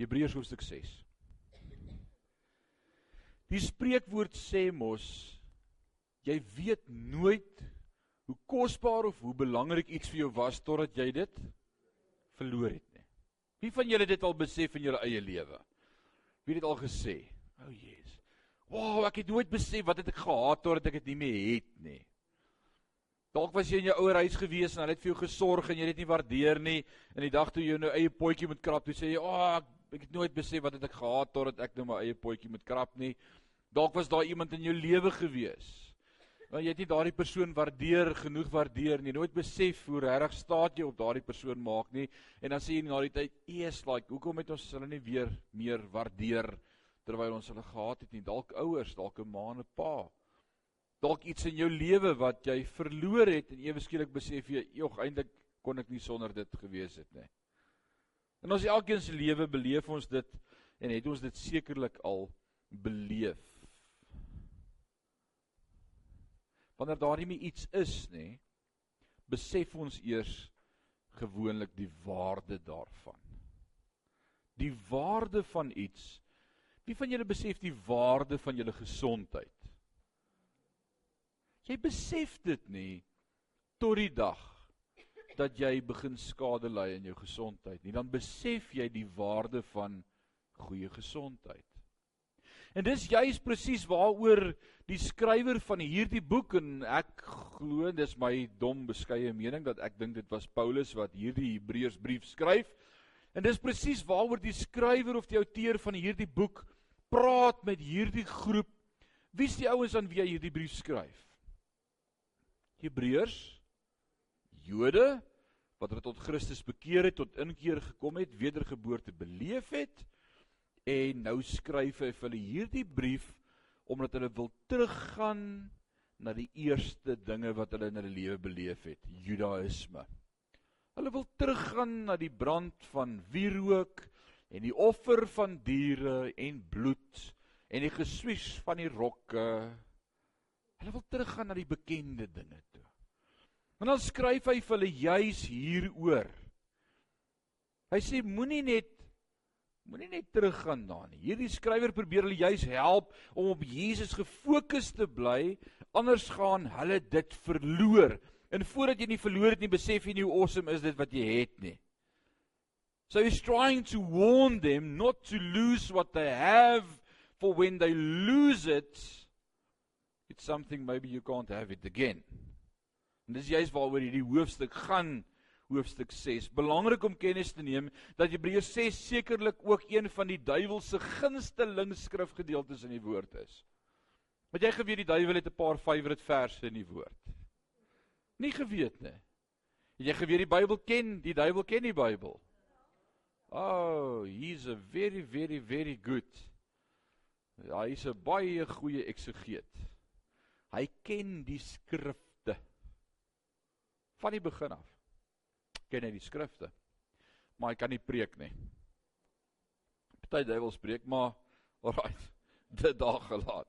Hebreërs hoofstuk 6. Die spreekwoord sê mos jy weet nooit hoe kosbaar of hoe belangrik iets vir jou was totdat jy dit verloor het nie. Wie van julle dit al besef in julle eie lewe? Wie het dit al gesê? O, oh, Jesus. Wow, ek het nooit besef wat het ek gehaat totdat ek dit nie meer het nie. Dalk was jy in jou ouer huis gewees en hulle het vir jou gesorg en jy het dit nie waardeer nie. En die dag toe jy nou eie potjie moet krap, toe sê jy, "Ag, oh, ek, het nooit besef wat het ek gehaat totdat ek nou my eie potjie moet krap nie." Dalk was daar iemand in jou lewe gewees. Want jy het nie daardie persoon waardeer genoeg waardeer nie. Nooit besef hoe regtig staat jy op daardie persoon maak nie. En dan sê jy na die tyd, "Eers like, hoekom het ons hulle nie weer meer waardeer terwyl ons hulle gehad het nie? Dalk ouers, dalk 'n ma en 'n pa." dalk iets in jou lewe wat jy verloor het en ewe skielik besef jy, "Jog, eintlik kon ek nie sonder dit gewees het nie." En ons elkeen se lewe beleef ons dit en het ons dit sekerlik al beleef. Wanneer daar nie meer iets is nie, besef ons eers gewoonlik die waarde daarvan. Die waarde van iets. Wie van julle besef die waarde van julle gesondheid? Jy besef dit nie tot die dag dat jy begin skade ly in jou gesondheid nie. Dan besef jy die waarde van goeie gesondheid. En dis juis presies waaroor die skrywer van hierdie boek en ek glo dis my dom beskeie mening dat ek dink dit was Paulus wat hierdie Hebreërsbrief skryf. En dis presies waaroor die skrywer of die outeur van hierdie boek praat met hierdie groep. Wie's die ouens aan wie hy hierdie brief skryf? Hebreërs, Jode wat hulle tot Christus bekeer het, tot inkeer gekom het, wedergeboorte beleef het en nou skryf hy vir hulle hierdie brief omdat hulle wil teruggaan na die eerste dinge wat hulle in hulle lewe beleef het, Judaïsme. Hulle wil teruggaan na die brand van wierook en die offer van diere en bloed en die geswies van die rokke. Hulle wil teruggaan na die bekende dinge. En dan skryf hy vir hulle juis hieroor. Hy sê moenie net moenie net teruggaan daarin nie. Hierdie skrywer probeer hulle juis help om op Jesus gefokus te bly, anders gaan hulle dit verloor. En voordat jy nie verloor het nie, besef jy nie hoe awesome is dit wat jy het nie. So he's trying to warn them not to lose what they have for when they lose it it's something maybe you can't have it again. En dis juist waaroor hierdie hoofstuk gaan, hoofstuk 6. Belangrik om kennis te neem dat Hebreërs 6 sekerlik ook een van die duiwelse gunsteling skrifgedeeltes in die woord is. Want jy geweet die duiwel het 'n paar favourite verse in die woord. Nie geweet nie. Het jy geweet die Bybel ken, die duiwel ken die Bybel. Oh, he's a very very very good. Ja, hy's 'n baie goeie eksegeet. Hy ken die skrifte van die begin af. Ken hy die skrifte. Maar hy kan nie preek nie. Party duiwels preek, maar alraai, dit daar gelaat.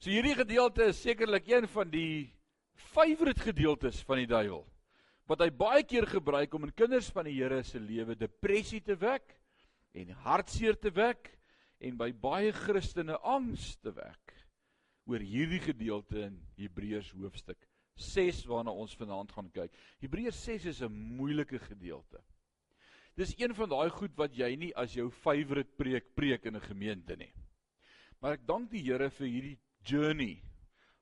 So hierdie gedeelte is sekerlik een van die favourite gedeeltes van die duiwel wat hy baie keer gebruik om in kinders van die Here se lewe depressie te wek en hartseer te wek en by baie Christene angs te wek oor hierdie gedeelte in Hebreërs hoofstuk 6 waarna ons vanaand gaan kyk. Hebreërs 6 is 'n moeilike gedeelte. Dis een van daai goed wat jy nie as jou favourite preek preek in 'n gemeente nie. Maar ek dank die Here vir hierdie journey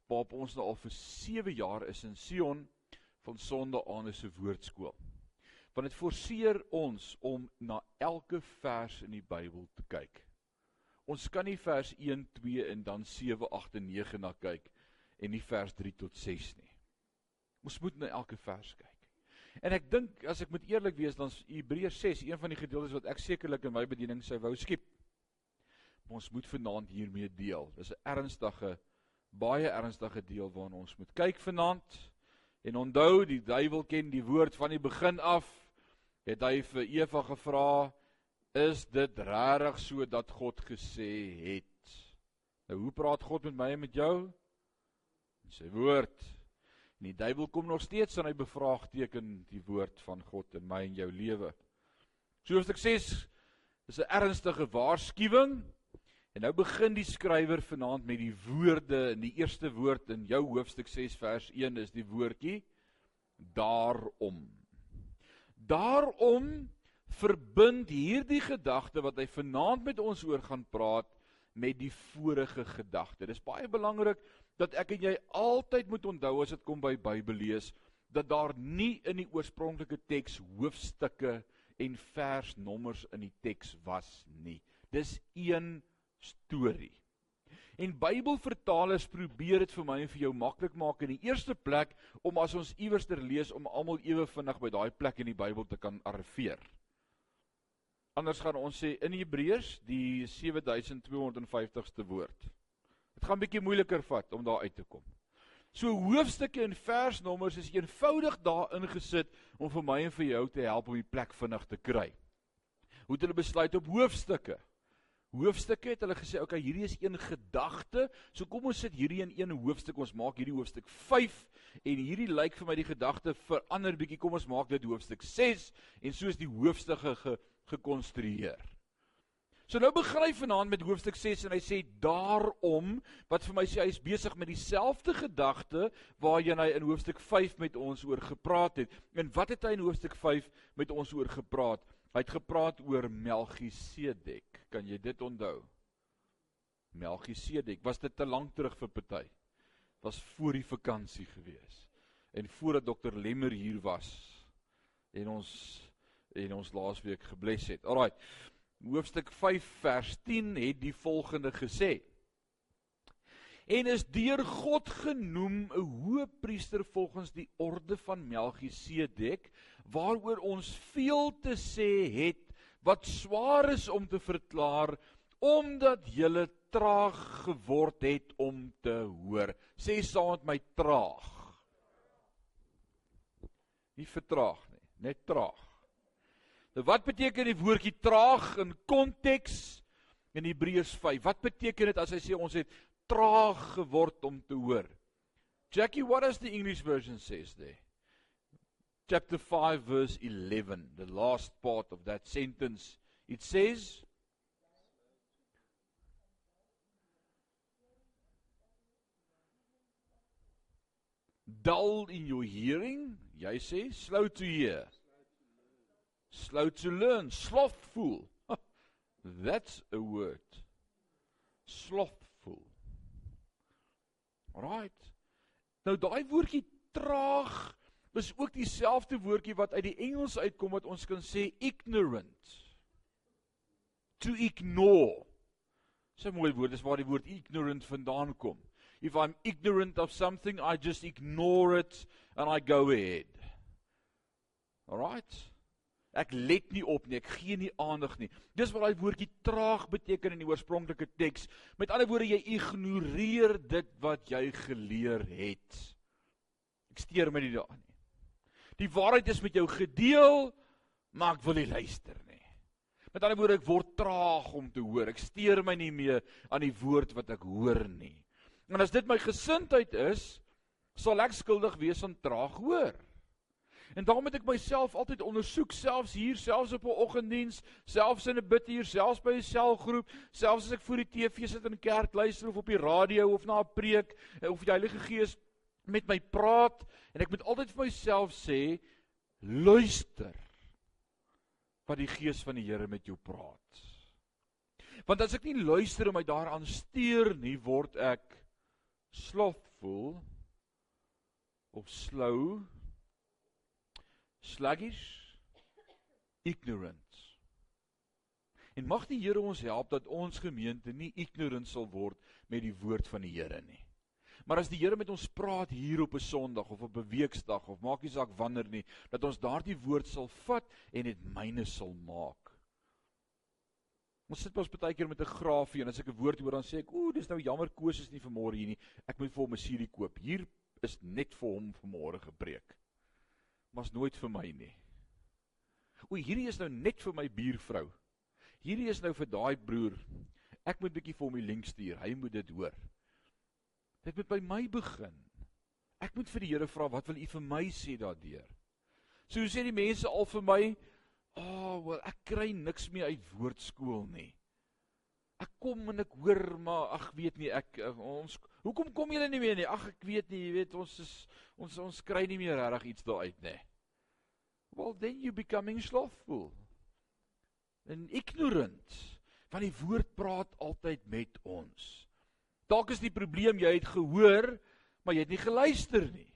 waarop ons nou al vir 7 jaar is in Sion van Sonde aan se woordskool. Want dit forceer ons om na elke vers in die Bybel te kyk. Ons kan nie vers 1, 2 en dan 7, 8 en 9 na kyk en nie vers 3 tot 6 nie. Ons moet na elke vers kyk. En ek dink as ek moet eerlik wees dan Hebreërs 6 een van die gedeeltes wat ek sekerlik in my bediening sou wou skiep. Maar ons moet vanaand hiermee deel. Dis 'n ernstige baie ernstige deel waarna ons moet kyk vanaand. En onthou, die duiwel ken die woord van die begin af. Het hy vir Eva gevra, is dit regtig so dat God gesê het. Nou hoe praat God met my en met jou? In sy woord. En die duiwel kom nog steeds aan hy bevraagteken die woord van God in my en jou lewe. So hoofstuk 6 Dis 'n ernstige waarskuwing. En nou begin die skrywer vanaand met die woorde in die eerste woord in jou hoofstuk 6 vers 1 is die woordjie daarom. Daarom verbind hierdie gedagte wat hy vanaand met ons oor gaan praat met die vorige gedagte. Dis baie belangrik dat ek en jy altyd moet onthou as dit kom by Bybel lees dat daar nie in die oorspronklike teks hoofstukke en versnommers in die teks was nie. Dis een storie. En Bybelvertalers probeer dit vir my en vir jou maklik maak in die eerste plek om as ons iewers ter lees om almal ewe vinnig by daai plek in die Bybel te kan arriveer. Anders gaan ons sê in Hebreërs die 7250ste woord. Dit gaan bietjie moeiliker vat om daar uit te kom. So hoofstukke en versnommers is eenvoudig daar ingesit om vir my en vir jou te help om die plek vinnig te kry. Hoe het hulle besluit op hoofstukke? Hoofstukke het hulle gesê, "Oké, okay, hierdie is een gedagte. So kom ons sit hierdie in een hoofstuk. Ons maak hierdie hoofstuk 5 en hierdie lyk vir my die gedagte verander bietjie. Kom ons maak dit hoofstuk 6 en so is die hoofstukke ge, gekonstrueer. So nou begin hy vanaand met hoofstuk 6 en hy sê daarom wat vir my sê hy is besig met dieselfde gedagte waarheen hy in hoofstuk 5 met ons oor gepraat het. En wat het hy in hoofstuk 5 met ons oor gepraat? Hy het gepraat oor Melchisedek. Kan jy dit onthou? Melchisedek, was dit te lank terug vir party? Was voor die vakansie gewees. En voordat dokter Lemmer hier was en ons en ons laasweek gebless het. Alraai. Hoofstuk 5 vers 10 het die volgende gesê: En is deur God genoem 'n hoëpriester volgens die orde van Melchisedek, waaroor ons veel te sê het wat swaar is om te verklaar omdat jy traag geword het om te hoor. Sê saam met my traag. Nie vertraag nie, net traag. Nou wat beteken die woordjie traag in konteks in Hebreërs 5? Wat beteken dit as hy sê ons het traag geword om te hoor? Jackie, what does the English version says there? Chapter 5 verse 11, the last part of that sentence. It says dull in your hearing, jy sê slow to hear slow to learn, slothful. That's a word. Slothful. Right. Nou daai woordjie traag is ook dieselfde woordjie wat uit die Engels uitkom wat ons kan sê ignorant. To ignore. 'n mooi woord, dis waar die woord ignorant vandaan kom. If I'm ignorant of something, I just ignore it and I go ahead. All right? Ek let nie op nie, ek gee nie aandag nie. Dis wat daai woordjie traag beteken in die oorspronklike teks. Met ander woorde, jy ignoreer dit wat jy geleer het. Ek steur my nie daaraan nie. Die waarheid is met jou gedeel, maar ek wil nie luister nie. Met ander woorde, ek word traag om te hoor. Ek steur my nie meer aan die woord wat ek hoor nie. En as dit my gesindheid is, sal ek skuldig wees aan traag hoor. En daarom het ek myself altyd ondersoek, selfs hier, selfs op 'n oggenddiens, selfs in 'n bidtuur, selfs by 'n selgroep, selfs as ek voor die TV sit in 'n kerk luister of op die radio of na 'n preek eh, of die Heilige Gees met my praat en ek moet altyd vir myself sê, luister wat die Gees van die Here met jou praat. Want as ek nie luister en my daaraan steur nie, word ek slothful of slow sluggish, ignorant. En mag die Here ons help dat ons gemeente nie ignorant sal word met die woord van die Here nie. Maar as die Here met ons praat hier op 'n Sondag of op 'n weeksdag of maak nie saak wanneer nie, dat ons daardie woord sal vat en dit myne sal maak. Ons sit ons baie keer met 'n grafie en as ek 'n woord hoor dan sê ek, "Ooh, dis nou jammer Koos is nie vanmôre hier nie. Ek moet vir hom 'n serie koop. Hier is net vir hom vanmôre gepreek." Maar's nooit vir my nie. O, hierdie is nou net vir my buurvrou. Hierdie is nou vir daai broer. Ek moet bietjie vir hom die link stuur. Hy moet dit hoor. Dit moet by my begin. Ek moet vir die Here vra, wat wil U vir my sê daardeur? So sê die mense al vir my, "Ag, oh, wel ek kry niks meer uit woordskool nie." Ek kom en ek hoor maar ag weet nie ek eh, ons hoekom kom julle nie meer nie? Ag ek weet nie, jy weet ons is ons ons kry nie meer regtig iets daar uit nie. Well then you becoming slothful. En ignorant. Want die woord praat altyd met ons. Dalk is die probleem jy het gehoor, maar jy het nie geluister nie.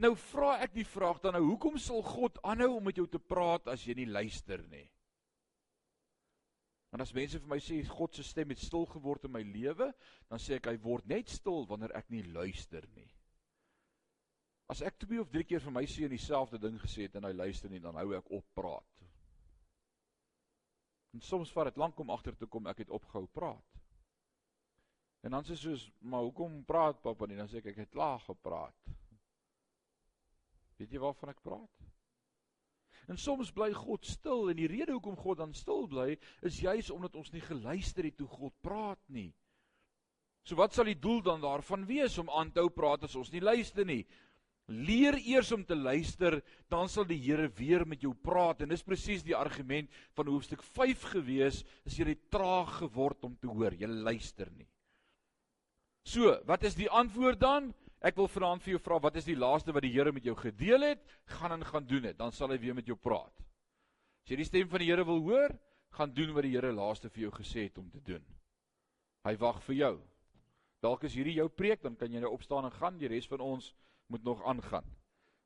Nou vra ek die vraag dan nou, hoekom sal God aanhou om met jou te praat as jy nie luister nie? En as mense vir my sê God se stem het stil geword in my lewe, dan sê ek hy word net stil wanneer ek nie luister nie. As ek twee of drie keer vir my seun dieselfde ding gesê het en hy luister nie, dan hou ek op praat. En soms vat dit lank om agter te kom ek het opgehou praat. En dan sê soos, "Maar hoekom praat pappa nie?" Dan sê ek, "Ek het klaar gepraat." Weet jy waarvan ek praat? En soms bly God stil en die rede hoekom God dan stil bly is juis omdat ons nie geluister het toe God praat nie. So wat sal die doel dan daarvan wees om aan te hou praat as ons nie luister nie? Leer eers om te luister, dan sal die Here weer met jou praat en dis presies die argument van hoofstuk 5 gewees, is jy traag geword om te hoor, jy luister nie. So, wat is die antwoord dan? Ek wil vanaand vir jou vra, wat is die laaste wat die Here met jou gedeel het? Gaan en gaan doen dit, dan sal hy weer met jou praat. As jy die stem van die Here wil hoor, gaan doen wat die Here laaste vir jou gesê het om te doen. Hy wag vir jou. Dalk is hierdie jou preek, dan kan jy nou opstaan en gaan, die res van ons moet nog aangaan.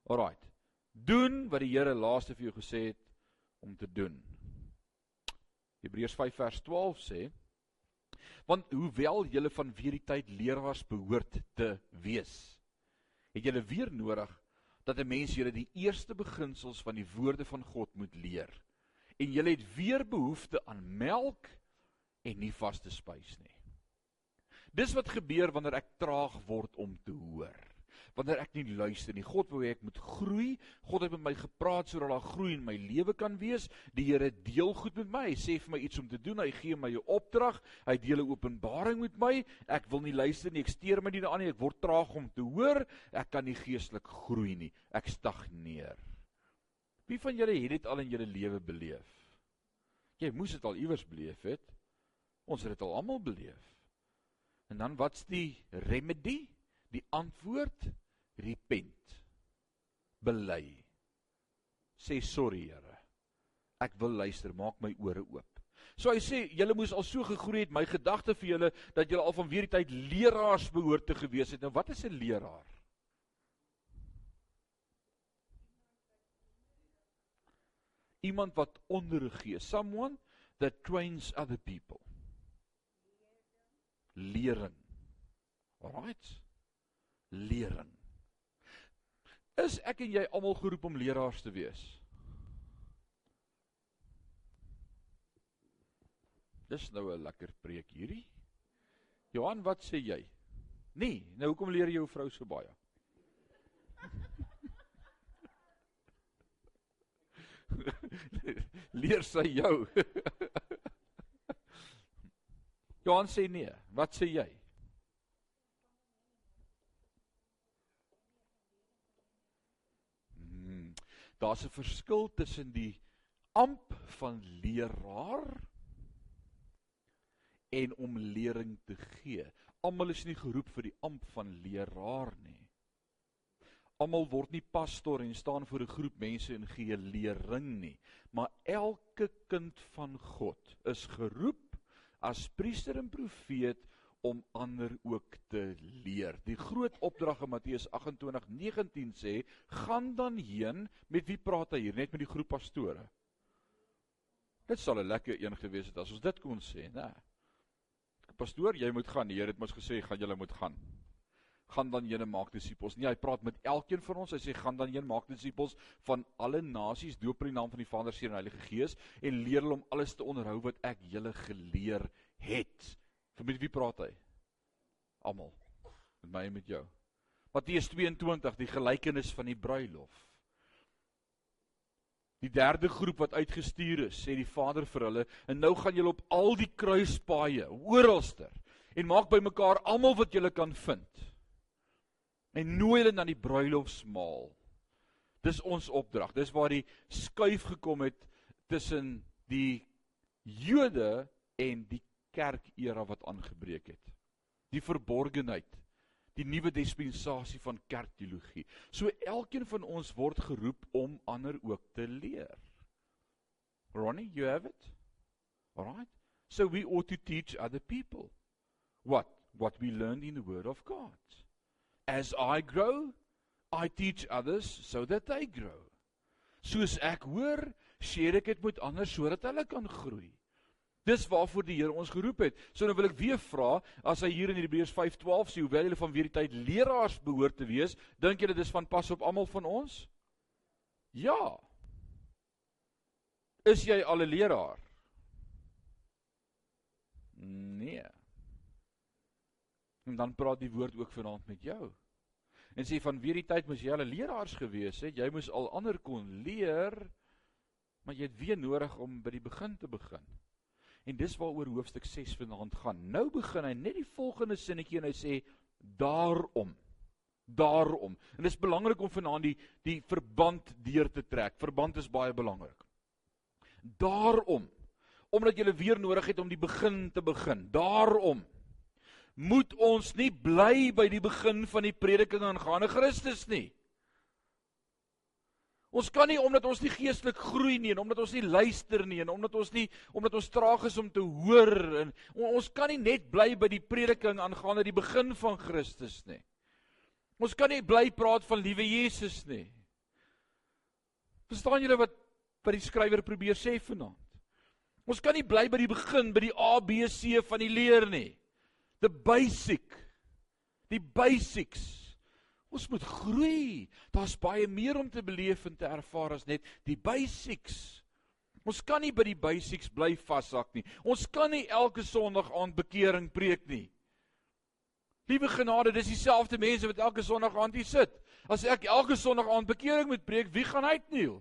Alraight. Doen wat die Here laaste vir jou gesê het om te doen. Hebreërs 5 vers 12 sê Want hoewel julle van weer die tyd leraars behoort te wees, het julle weer nodig dat 'n mens julle die eerste beginsels van die woorde van God moet leer. En julle het weer behoefte aan melk en nie vaste spys nie. Dis wat gebeur wanneer ek traag word om te hoor wanneer ek nie luister nie. God wou hê ek moet groei. God het met my gepraat sodat daar groei in my lewe kan wees. Die Here deel goed met my. Hy sê vir my iets om te doen. Hy gee my 'n opdrag. Hy deel 'n openbaring met my. Ek wil nie luister nie. Ek steur my nie daaraan nie. Ek word traag om te hoor. Ek kan nie geestelik groei nie. Ek stagneer. Wie van julle het dit al in julle lewe beleef? Jy moes dit al iewers beleef het. Ons het dit al almal beleef. En dan wat's die remedy? Die antwoord repent. Bely. Sê sorry, Here. Ek wil luister, maak my ore oop. So hy sê, julle moes al so gegroei het, my gedagte vir julle dat julle al van weer die tyd leraars behoort te gewees het. Nou wat is 'n leraar? Iemand wat onderrig gee, someone that trains other people. Lering. Alright. Lering. Is ek en jy almal geroep om leraars te wees? Dis nou 'n lekker preek hierdie. Johan, wat sê jy? Nee, nou hoekom leer jy jou vrou so baie? leer sy jou. Johan sê nee. Wat sê jy? Daar's 'n verskil tussen die amp van leraar en om lering te gee. Almal is nie geroep vir die amp van leraar nie. Almal word nie pastoor en staan voor 'n groep mense en gee lering nie, maar elke kind van God is geroep as priester en profeet om ander ook te leer. Die groot opdrag in Matteus 28:19 sê: "Gaan dan heen met wie praat hy hier? Net met die groep pastore." Dit sal 'n lekker een gewees het as ons dit kon sê, né? Pastoor, jy moet gaan. Die Here het mos gesê gaan julle moet gaan. Gaan dan heen en maak disippels. Nee, hy praat met elkeen van ons. Hy sê gaan dan heen maak disippels van alle nasies, doop in die naam van die Vader, Seun en Heilige Gees en leer hulle om alles te onderhou wat ek julle geleer het. Vir met wie praat hy? Almal. Met my en met jou. Matteus 22, die gelykenis van die bruilof. Die derde groep wat uitgestuur is, sê die Vader vir hulle, en nou gaan julle op al die kruispaaie, oralster, en maak bymekaar almal wat julle kan vind. En nooi hulle na die bruilofsmaal. Dis ons opdrag. Dis waar die skuif gekom het tussen die Jode en die kerkera wat aangebreek het. Die verborgenheid, die nuwe dispensasie van kerkteologie. So elkeen van ons word geroep om ander ook te leer. Ronnie, you have it? All right. So we ought to teach other people what what we learned in the word of God. As I grow, I teach others so that they grow. Soos ek hoor, share ek dit met ander sodat hulle kan groei. Dis waarvoor die Here ons geroep het. So nou wil ek weer vra, as hy hier in Hebreërs 5:12 sê hoewel julle van weer die tyd leraars behoort te wees, dink julle dis van pas op almal van ons? Ja. Is jy al 'n leraar? Nee. En dan praat die woord ook vanaand met jou. En sê van weer die tyd moes jy al 'n leraars gewees het, jy moes al ander kon leer, maar jy het weer nodig om by die begin te begin. En dis waaroor hoofstuk 6 vanaand gaan. Nou begin hy net die volgende sinnetjie en hy sê daarom daarom. En dit is belangrik om vanaand die die verband deur te trek. Verband is baie belangrik. Daarom omdat jy weer nodig het om die begin te begin. Daarom moet ons nie bly by die begin van die prediking aangaande Christus nie. Ons kan nie omdat ons nie geestelik groei nie en omdat ons nie luister nie en omdat ons nie omdat ons traag is om te hoor en ons kan nie net bly by die prediking aangaande die begin van Christus nie. Ons kan nie bly praat van liewe Jesus nie. Verstaan julle wat wat die skrywer probeer sê vanaand? Ons kan nie bly by die begin, by die ABC van die leer nie. The basic. Die basics. Ons moet groei. Daar's baie meer om te beleef en te ervaar as net die basics. Ons kan nie by die basics bly vashak nie. Ons kan nie elke Sondag aand bekering preek nie. Liewe genade, dis dieselfde mense wat elke Sondag aand hier sit. As ek elke Sondag aand bekering moet preek, wie gaan uitniel?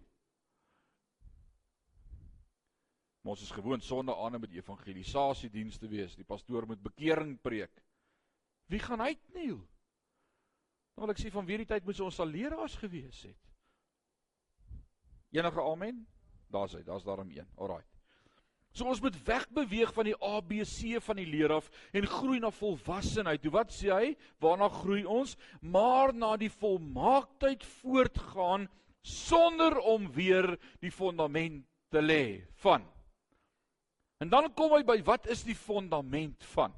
Maar ons is gewoond Sondag aan met evangelisasie dienste wees. Die pastoor moet bekering preek. Wie gaan uitniel? Wil ek sê van weer die tyd moes ons al leraars gewees het. Enige amen? Daar's hy, daar's daarom een. Alraai. So ons moet wegbeweeg van die ABC van die leer af en groei na volwassenheid. Hoe wat sê hy? Waarna groei ons? Maar na die volmaaktheid voortgaan sonder om weer die fondament te lê van En dan kom hy by wat is die fondament van?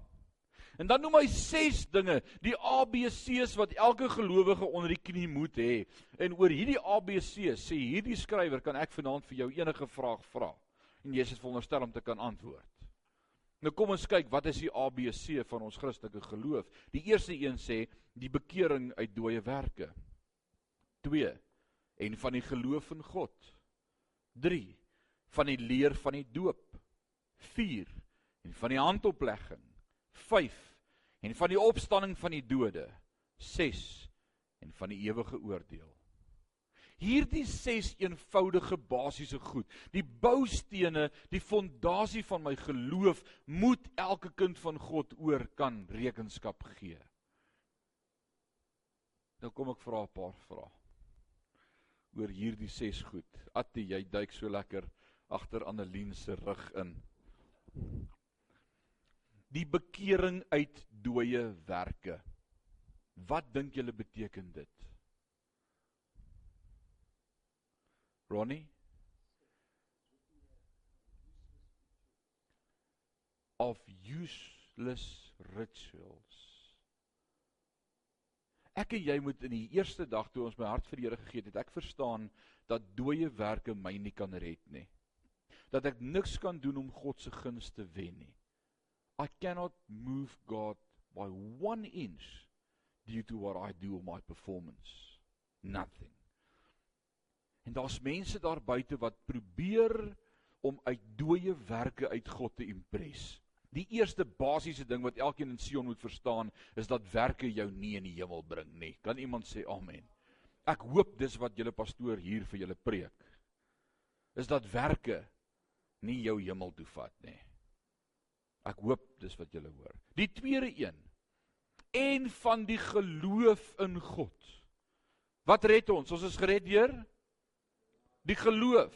En dan noem hy 6 dinge, die ABC's wat elke gelowige onder die knie moet hê. En oor hierdie ABC sê hierdie skrywer kan ek vanaand vir jou enige vraag vra en jy is veronderstel om te kan antwoord. Nou kom ons kyk wat is die ABC van ons Christelike geloof? Die eerste een sê die bekering uit dooie werke. 2 en van die geloof in God. 3 van die leer van die doop. 4 en van die handoplegging 5 en van die opstanding van die dode 6 en van die ewige oordeel. Hierdie 6 eenvoudige basiese goed, die boustene, die fondasie van my geloof moet elke kind van God oor kan rekenskap gee. Nou kom ek vra 'n paar vrae oor hierdie 6 goed. Attie, jy duik so lekker agter Annelien se rug in. Die bekering uit dooie werke. Wat dink julle beteken dit? Ronnie? Of useless rituals. Ek en jy moet in die eerste dag toe ons my hart vir die Here gegee het, ek verstaan dat dooie werke my nie kan red nie dat ek niks kan doen om God se guns te wen nie. I cannot move God by 1 inch due to what I do or my performance. Nothing. En daar's mense daar buite wat probeer om uit dooie werke uit God te impres. Die eerste basiese ding wat elkeen in Sion moet verstaan, is dat werke jou nie in die hemel bring nie. Kan iemand sê amen? Ek hoop dis wat julle pastoor hier vir julle preek. Is dat werke nie jou hemel toe vat nie. Ek hoop dis wat julle hoor. Die tweede een en van die geloof in God. Wat red ons? Ons is gered deur die geloof.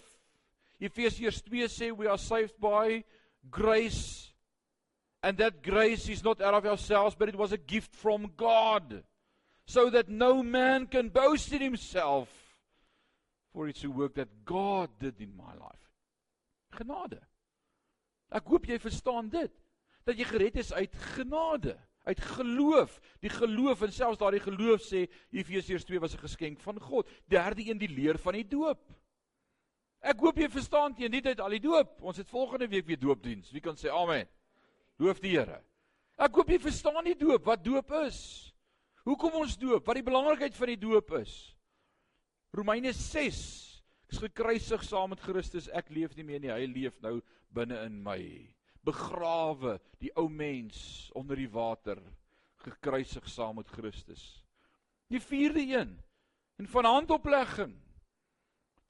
Efesiërs 2 sê we are saved by grace and that grace is not out of ourselves but it was a gift from God so that no man can boast in himself for it's a work that God did in my life. Genade. Ek hoop jy verstaan dit dat jy gered is uit genade, uit geloof. Die geloof en selfs daardie geloof sê Efesiërs 2 was 'n geskenk van God. Derde een die leer van die doop. Ek hoop jy verstaan teen die tyd al die doop. Ons het volgende week weer doopdiens. Wie kan sê amen? Loof die Here. Ek hoop jy verstaan die doop, wat doop is. Hoekom ons doop? Wat die belangrikheid van die doop is? Romeine 6. Ek is gekruisig saam met Christus. Ek leef nie meer nie, hy leef nou binne in my. Begrawe die ou mens onder die water, gekruisig saam met Christus. Die vierde een, en van handoplegging.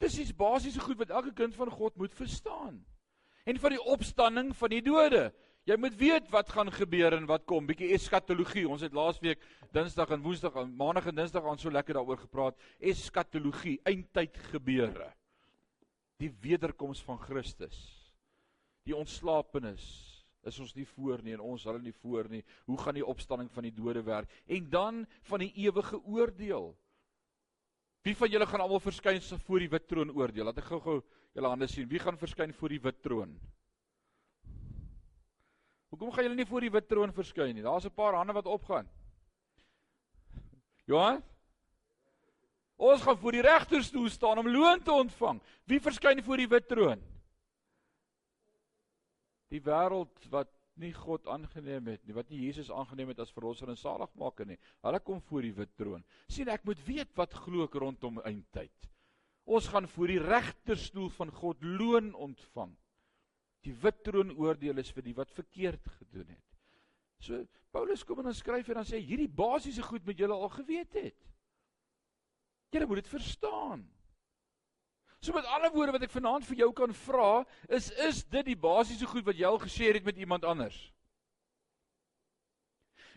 Dis iets basiese goed wat elke kind van God moet verstaan. En van die opstanding van die dode. Jy moet weet wat gaan gebeur en wat kom. Bietjie eskatologie. Ons het laasweek Dinsdag en Woensdag en Maandag en Dinsdag aan so lekker daaroor gepraat. Eskatologie, eindtyd gebeure. Die wederkoms van Christus. Die ontslapenis is ons nie voor nie en ons hulle nie voor nie. Hoe gaan die opstanding van die dode werk? En dan van die ewige oordeel. Wie van julle gaan almal verskyn voor die wit troon oordeel? Laat ek gou-gou julle hande sien. Wie gaan verskyn voor die wit troon? Hoekom gaan julle nie voor die wit troon verskyn nie? Daar's 'n paar hande wat opgaan. Johan? Ons gaan voor die regterstoel staan om loon te ontvang. Wie verskyn voor die wit troon? Die wêreld wat nie God aangeneem het nie, wat nie Jesus aangeneem het as verlosser en saligmaker nie. Hulle kom voor die wit troon. sien ek moet weet wat glo ek rondom eindtyd. Ons gaan voor die regterstoel van God loon ontvang. Die wit troon oordeel is vir die wat verkeerd gedoen het. So Paulus kom en dan skryf hy dan sê hierdie basiese goed moet julle al geweet het. Julle moet dit verstaan. So met ander woorde wat ek vanaand vir jou kan vra is is dit die basiese goed wat jy al geshare het met iemand anders?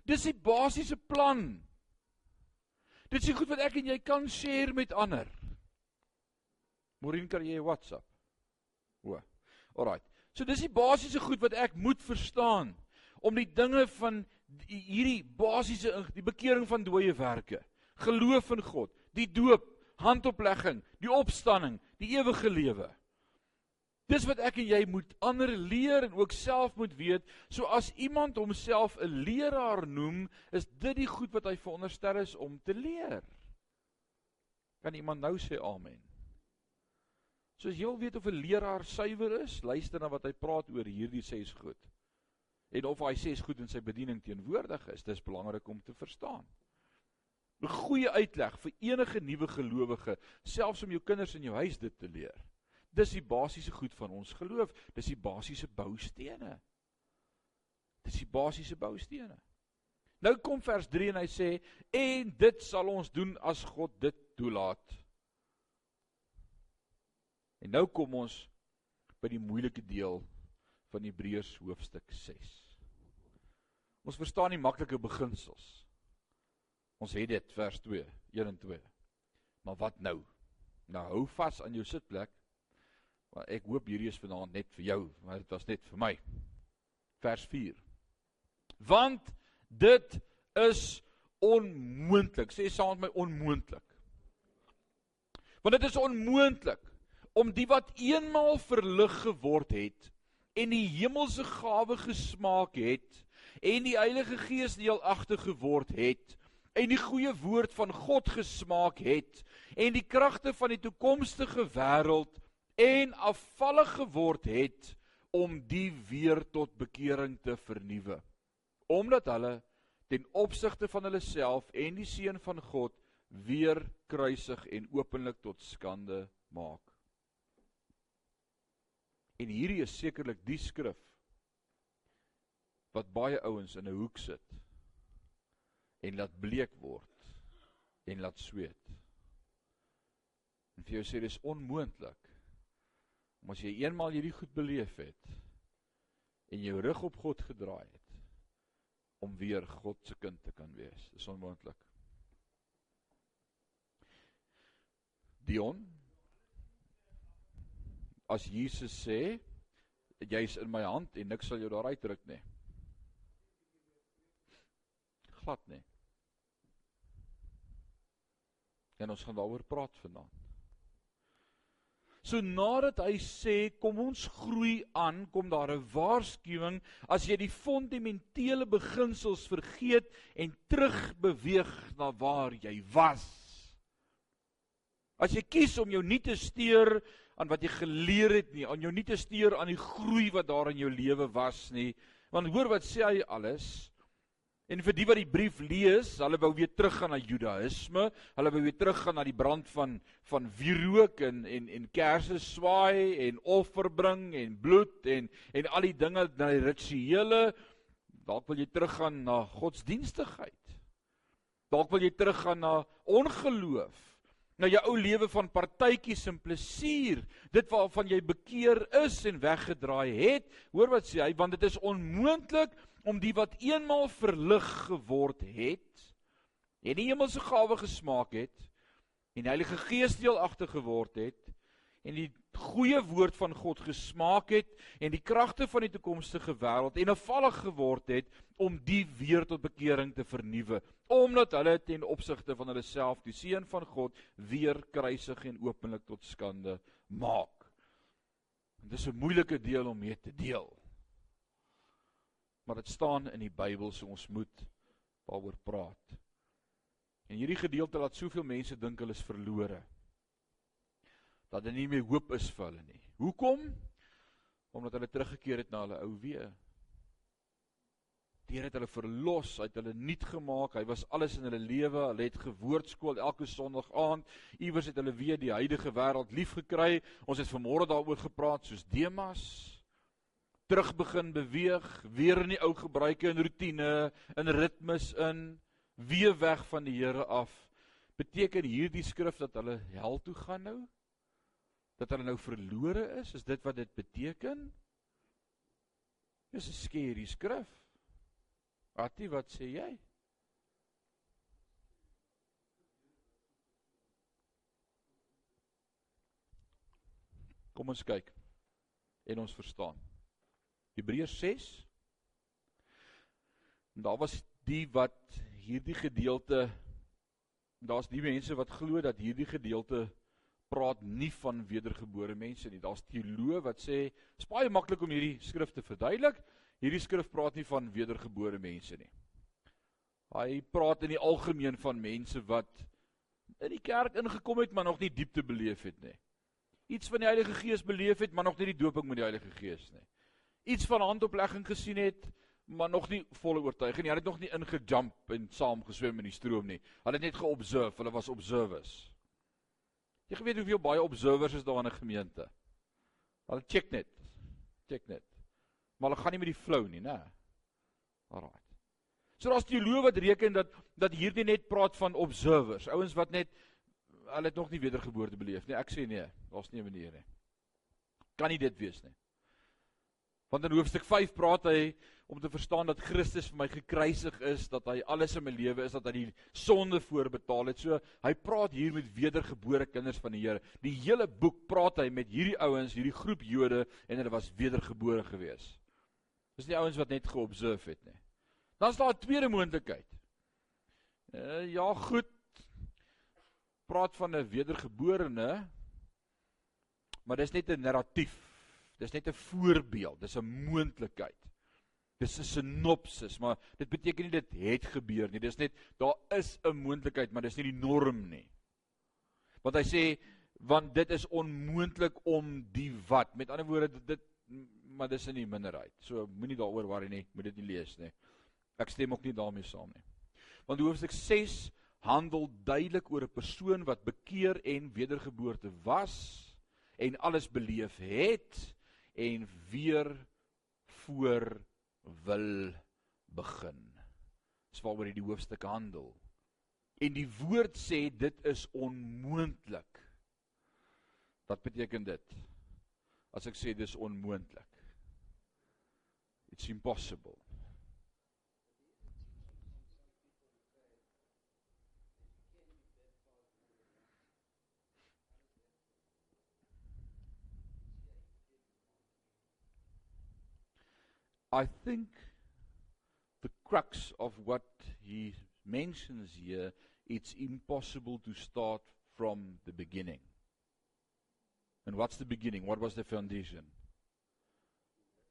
Dis die basiese plan. Dit is die goed wat ek en jy kan share met ander. Morin kan jy WhatsApp. O. Alraight. So dis die basiese goed wat ek moet verstaan om die dinge van die, hierdie basiese die bekering van dooie werke, geloof in God, die doop, handoplegging, die opstanding, die ewige lewe. Dis wat ek en jy moet ander leer en ook self moet weet. So as iemand homself 'n leraar noem, is dit die goed wat hy veronderstel is om te leer. Kan iemand nou sê amen? So as jy wil weet of 'n leraar suiwer is, luister na wat hy praat oor hierdie ses goed. En of hy ses goed in sy bediening teenwoordig is, dis belangrik om te verstaan. 'n Goeie uitleg vir enige nuwe gelowige, selfs om jou kinders in jou huis dit te leer. Dis die basiese goed van ons geloof, dis die basiese boustene. Dis die basiese boustene. Nou kom vers 3 en hy sê en dit sal ons doen as God dit toelaat. En nou kom ons by die moeilike deel van Hebreërs hoofstuk 6. Ons verstaan nie maklike beginsels. Ons het dit vers 2, 1 en 2. Maar wat nou? Nou hou vas aan jou sitplek. Want ek hoop hierdie is vanaand net vir jou, maar dit was net vir my. Vers 4. Want dit is onmoontlik. Sê saam met my onmoontlik. Want dit is onmoontlik om die wat eenmaal verlig geword het en die hemelse gawe gesmaak het en die Heilige Gees deelagtig geword het en die goeie woord van God gesmaak het en die kragte van die toekomstige wêreld en afvallig geword het om die weer tot bekering te vernuwe. Omdat hulle ten opsigte van hulle self en die seun van God weer kruisig en openlik tot skande maak. En hierdie is sekerlik die skrif wat baie ouens in 'n hoek sit en laat bleek word en laat sweet. En vir jou sê dis onmoontlik. Maar as jy eenmal hierdie goed beleef het en jou rug op God gedraai het om weer God se kind te kan wees, is onmoontlik. Dion as Jesus sê jy's in my hand en niks sal jou daar uitdruk nie. Glad nie. En ons gaan daaroor praat vanaand. So nadat hy sê kom ons groei aan, kom daar 'n waarskuwing as jy die fundamentele beginsels vergeet en terugbeweeg na waar jy was. As jy kies om jou nie te steur aan wat jy geleer het nie, aan jou nie te steur aan die groei wat daar in jou lewe was nie, want hoor wat sê hy alles? En vir die wat die brief lees, hulle wou weer teruggaan na Judaïsme, hulle wou weer teruggaan na die brand van van wierook en en en kersse swaai en offer bring en bloed en en al die dinge na die rituele. Dalk wil jy teruggaan na godsdienstigheid. Dalk wil jy teruggaan na ongeloof. Na jou ou lewe van partytjies en plesier, dit waarvan jy bekeer is en weggedraai het. Hoor wat sê hy, want dit is onmoontlik om die wat eenmal verlig geword het en die hemelse gawe gesmaak het en Heilige Gees deelagtig geword het en die goeie woord van God gesmaak het en die kragte van die toekomstige wêreld en afvallig geword het om die weer tot bekering te vernuwe omdat hulle ten opsigte van hulle self die seun van God weer kruisig en openlik tot skande maak. En dis 'n moeilike deel om mee te deel maar dit staan in die Bybel so ons moet daaroor praat. En hierdie gedeelte laat soveel mense dink hulle is verlore. Dat daar nie meer hoop is vir hulle nie. Hoekom? Omdat hulle teruggekeer het na hulle ou weë. Die Here het hulle verlos, hy het hulle nuut gemaak. Hy was alles in hulle lewe. Hulle het gewoordskool elke Sondag aand. Iewers het hulle weer die huidige wêreld liefgekry. Ons het vanmôre daaroor gepraat soos Demas terug begin beweeg, weer in die ou gebruike en rotine, in ritmes in, weer weg van die Here af. Beteken hierdie skrif dat hulle hel toe gaan nou? Dat hulle nou verlore is? Is dit wat dit beteken? Dis 'n skerry skrif. Atie, wat sê jy? Kom ons kyk en ons verstaan. Hebreërs 6. En daar was die wat hierdie gedeelte daar's die mense wat glo dat hierdie gedeelte praat nie van wedergebore mense nie. Daar's teoloë wat sê is baie maklik om hierdie skrif te verduidelik. Hierdie skrif praat nie van wedergebore mense nie. Hy praat in die algemeen van mense wat in die kerk ingekom het maar nog nie diepte beleef het nie. Iets van die Heilige Gees beleef het maar nog nie die dooping met die Heilige Gees nie iets van handoplegging gesien het, maar nog nie volle oortuiging nie. Hulle het nog nie ingejump en saam geswem in die stroom nie. Hulle het net geobserve, hulle was observers. Jy weet hoeveel baie observers is daar in 'n gemeente. Hulle check net. Check net. Maar hulle gaan nie met die flow nie, né? Alraai. So daar's teoloë wat reken dat dat hierdie net praat van observers, ouens wat net hulle het nog nie wedergeboorte beleef nie. Ek sê nee, daar's nie 'n manier nie. Kan nie dit wees nie. Want in hoofstuk 5 praat hy om te verstaan dat Christus vir my gekruisig is, dat hy alles in my lewe is, dat hy die sonde voorbetaal het. So hy praat hier met wedergebore kinders van die Here. Die hele boek praat hy met hierdie ouens, hierdie groep Jode en hulle was wedergebore gewees. Dis nie ouens wat net geobserveer het nie. Dan is daar 'n tweede moontlikheid. Uh, ja, goed. Praat van 'n wedergeborene, maar dis net 'n narratief. Dis net 'n voorbeeld, dis 'n moontlikheid. Dis 'n sinopsis, maar dit beteken nie dit het gebeur nie. Dis net daar is 'n moontlikheid, maar dis nie die norm nie. Want hy sê want dit is onmoontlik om die wat. Met ander woorde dit, dit maar dis in die minderheid. So moenie daaroor worry nie, moet dit nie lees nie. Ek stem ook nie daarmee saam nie. Want hoofstuk 6 handel duidelik oor 'n persoon wat bekeer en wedergeboorte was en alles beleef het en weer voor wil begin. Dis waaroor die hoofstuk handel. En die woord sê dit is onmoontlik. Wat beteken dit? As ek sê dis onmoontlik. It's impossible. I think the crux of what he mentions here it's impossible to start from the beginning. And what's the beginning? What was the foundation?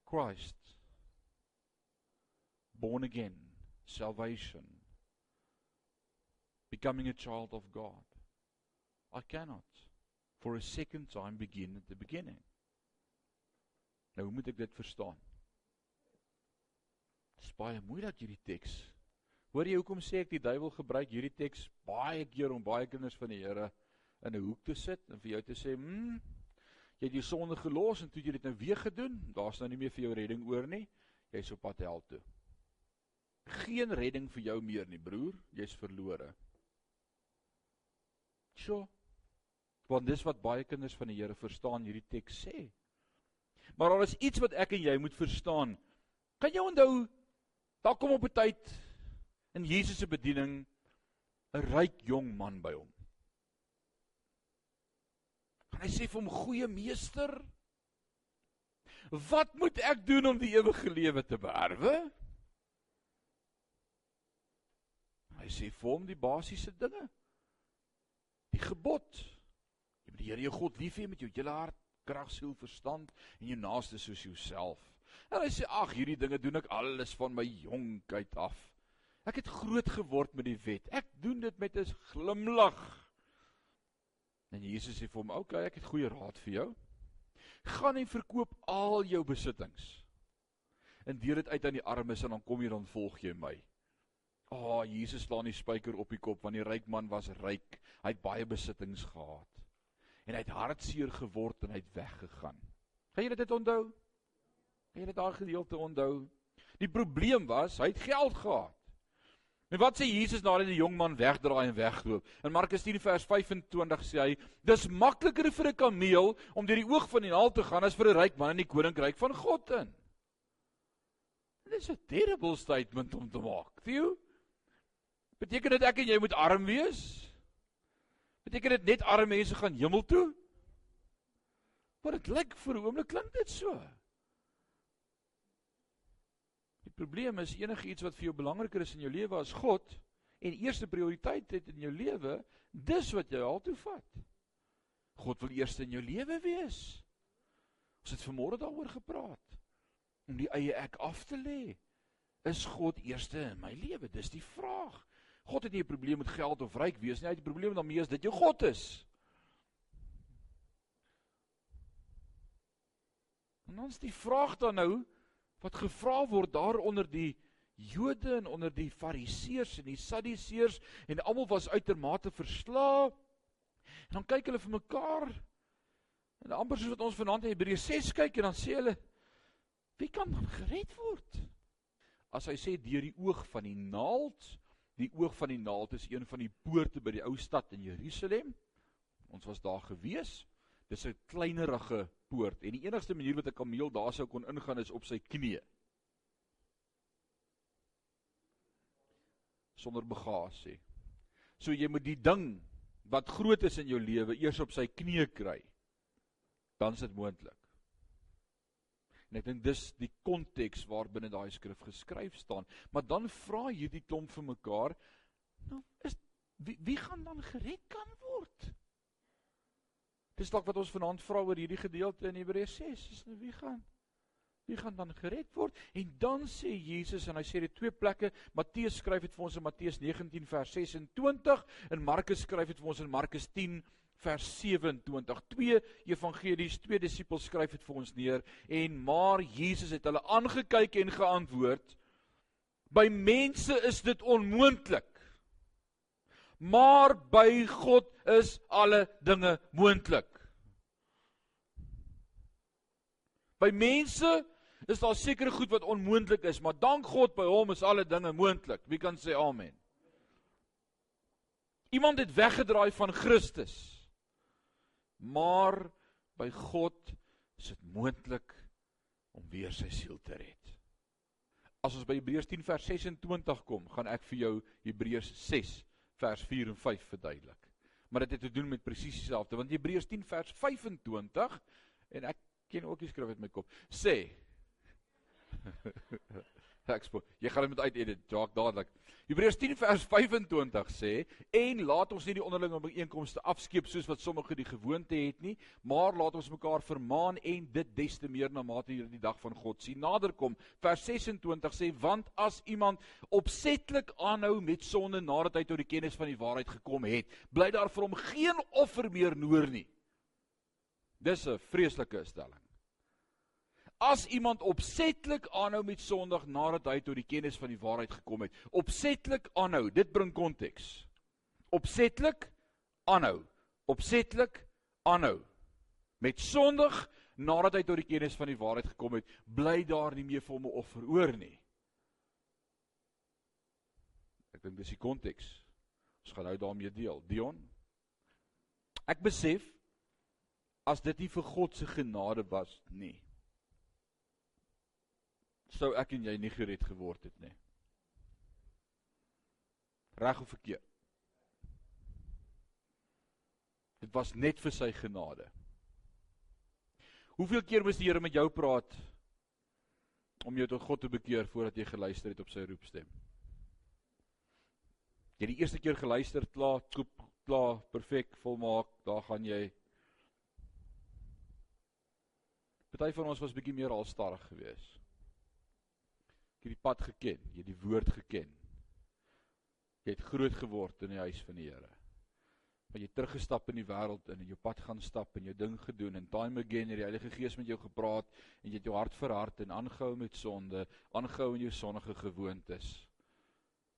Christ. Born again, salvation, becoming a child of God. I cannot for a second time begin at the beginning. Nou hoe moet ek dit verstaan? Dit is baie moeilik hierdie teks. Hoor jy hoekom sê ek die duiwel gebruik hierdie teks baie keer om baie kinders van die Here in 'n hoek te sit en vir jou te sê, "Hm, jy het jou sonde gelos en toe jy dit nou weer gedoen, daar's nou nie meer vir jou redding oor nie. Jy's op pad hel toe." Geen redding vir jou meer nie, broer, jy's verlore. Sjoe. Want dis wat baie kinders van die Here verstaan hierdie teks sê. Maar daar is iets wat ek en jy moet verstaan. Kan jy onthou daar kom op 'n tyd in Jesus se bediening 'n ryk jong man by hom. En hy sê vir hom: "Goeie meester, wat moet ek doen om die ewige lewe te beerwe?" Hy sê vir hom die basiese dinge. Die gebod: Jy moet die Here jou God lief hê met jou hele hart, krag, siel, verstand en jou naaste soos jouself. En hy sê: "Ag, hierdie dinge doen ek alles van my jonkheid af." Ek het groot geword met die wet. Ek doen dit met 'n glimlag. En Jesus sê vir hom: "Oké, okay, ek het goeie raad vir jou. Gaan en verkoop al jou besittings. En deel dit uit aan die armes en dan kom jy dan volg jy my." Ah, oh, Jesus slaan die spyker op die kop want die ryk man was ryk. Hy het baie besittings gehad. En hy het hartseer geword en hy het weggegaan. Gaan julle dit onthou? Gaan julle daai gedeelte onthou? Die probleem was, hy het geld gehad. En wat sê Jesus nadat die jong man wegdraai en wegloop? In Markus 10 vers 25 sê hy: "Dis makliker vir 'n kameel om deur die oog van die naal te gaan as vir 'n ryk man in die koninkryk van God in." Dit is 'n terrible statement om te maak. Theo, beteken dit ek en jy moet arm wees? Beteken dit net arme mense gaan hemel toe? Maar dit lyk vir 'n oomblik klink dit so. Die probleem is enige iets wat vir jou belangriker is in jou lewe as God en eerste prioriteit het in jou lewe, dis wat jy altoe vat. God wil eers in jou lewe wees. Ons het vanmôre daaroor gepraat om die eie ek af te lê. Is God eerste in my lewe? Dis die vraag. God het nie 'n probleem met geld of ryk wees nie. Hy het 'n probleem daarmee as dit jou God is. En ons die vraag dan nou, wat gevra word daaronder die Jode en onder die Fariseërs en die Sadduseërs en almal was uitermate verslae. En dan kyk hulle vir mekaar en amper soos wat ons vanaand in Hebreë 6 kyk en dan sê hulle wie kan dan gered word? As hy sê deur die oog van die naald, die oog van die naald is een van die poorte by die ou stad in Jerusalem. Ons was daar gewees. Dis 'n kleinerige poort en die enigste manier wat 'n kameel daar sou kon ingaan is op sy knieë. Sonder bagasie. So jy moet die ding wat groot is in jou lewe eers op sy knieë kry. Dan is dit moontlik. En ek dink dis die konteks waarbinne daai skrif geskryf staan. Maar dan vra hierdie klomp vir mekaar, nou is wie wie gaan dan gered kan word? Dis dalk wat ons vanaand vra oor hierdie gedeelte in Hebreë 6. Is nou wie gaan wie gaan dan gered word? En dan sê Jesus en hy sê dit twee plekke. Matteus skryf dit vir ons in Matteus 19 vers 26 en Markus skryf dit vir ons in Markus 10 vers 27. Twee evangelies, twee disippels skryf dit vir ons neer en maar Jesus het hulle aangekyk en geantwoord: By mense is dit onmoontlik maar by God is alle dinge moontlik. By mense is daar sekere goed wat onmoontlik is, maar dank God by hom is alle dinge moontlik. Wie kan sê amen? Iemand het weggedraai van Christus. Maar by God is dit moontlik om weer sy siel te red. As ons by Hebreërs 10 vers 26 kom, gaan ek vir jou Hebreërs 6 vers 4 en 5 verduidelik. Maar dit het te doen met presies dieselfde want Hebreërs 10 vers 25 en ek ken ook die skrif uit my kop sê Ek sê, jy gaan dit met uit edit, Jacques dadelik. Hebreërs 10 vers 25 sê en laat ons nie die onderlinge byeenkomste afskeep soos wat sommige die gewoonte het nie, maar laat ons mekaar vermaan en dit des te meer na mate hierdie dag van God sien naderkom. Vers 26 sê want as iemand opsetlik aanhou met sonde nadat hy tot die kennis van die waarheid gekom het, bly daar vir hom geen offer meer noor nie. Dis 'n vreeslike stelling. As iemand opsetlik aanhou met sondig nadat hy tot die kennis van die waarheid gekom het, opsetlik aanhou, dit bring konteks. Opsetlik aanhou, opsetlik aanhou met sondig nadat hy tot die kennis van die waarheid gekom het, bly daar nie meer vir hom 'n offer oor nie. Ek dink dis die konteks. Ons gaan nou daarmee deel. Dion. Ek besef as dit nie vir God se genade was nie sou ek en jy nie gered geword het nie. Reg of verkeerd? Dit was net vir sy genade. Hoeveel keer moes die Here met jou praat om jou tot God te bekeer voordat jy geluister het op sy roepstem? Jy die eerste keer geluister, klaar, koop, klaar, perfek, volmaak, daar gaan jy. Party van ons was bietjie meer alstadig geweest jy die pad geken, jy het die woord geken. Jy het groot geword in die huis van die Here. Maar jy het teruggestap in die wêreld in en jou pad gaan stap en jou ding gedoen en time again het die Heilige Gees met jou gepraat en jy het jou hart verhard en aangehou met sonde, aangehou in jou sonnige gewoontes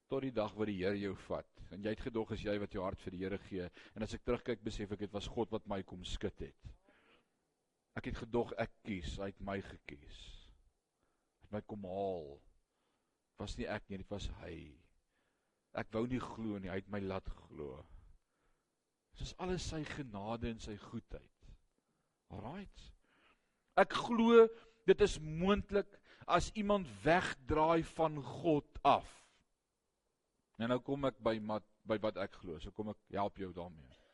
tot die dag wat die Here jou vat en jy het gedog as jy wat jou hart vir die Here gee en as ek terugkyk besef ek dit was God wat my kom skud het. Ek het gedog ek kies, hy het my gekies. Hy het my kom haal was nie ek nie, dit was hy. Ek wou nie glo nie, hy het my laat glo. Dit is alles sy genade en sy goedheid. Alraight. Ek glo dit is moontlik as iemand wegdraai van God af. En nou kom ek by mat, by wat ek glo. So kom ek help jou daarmee.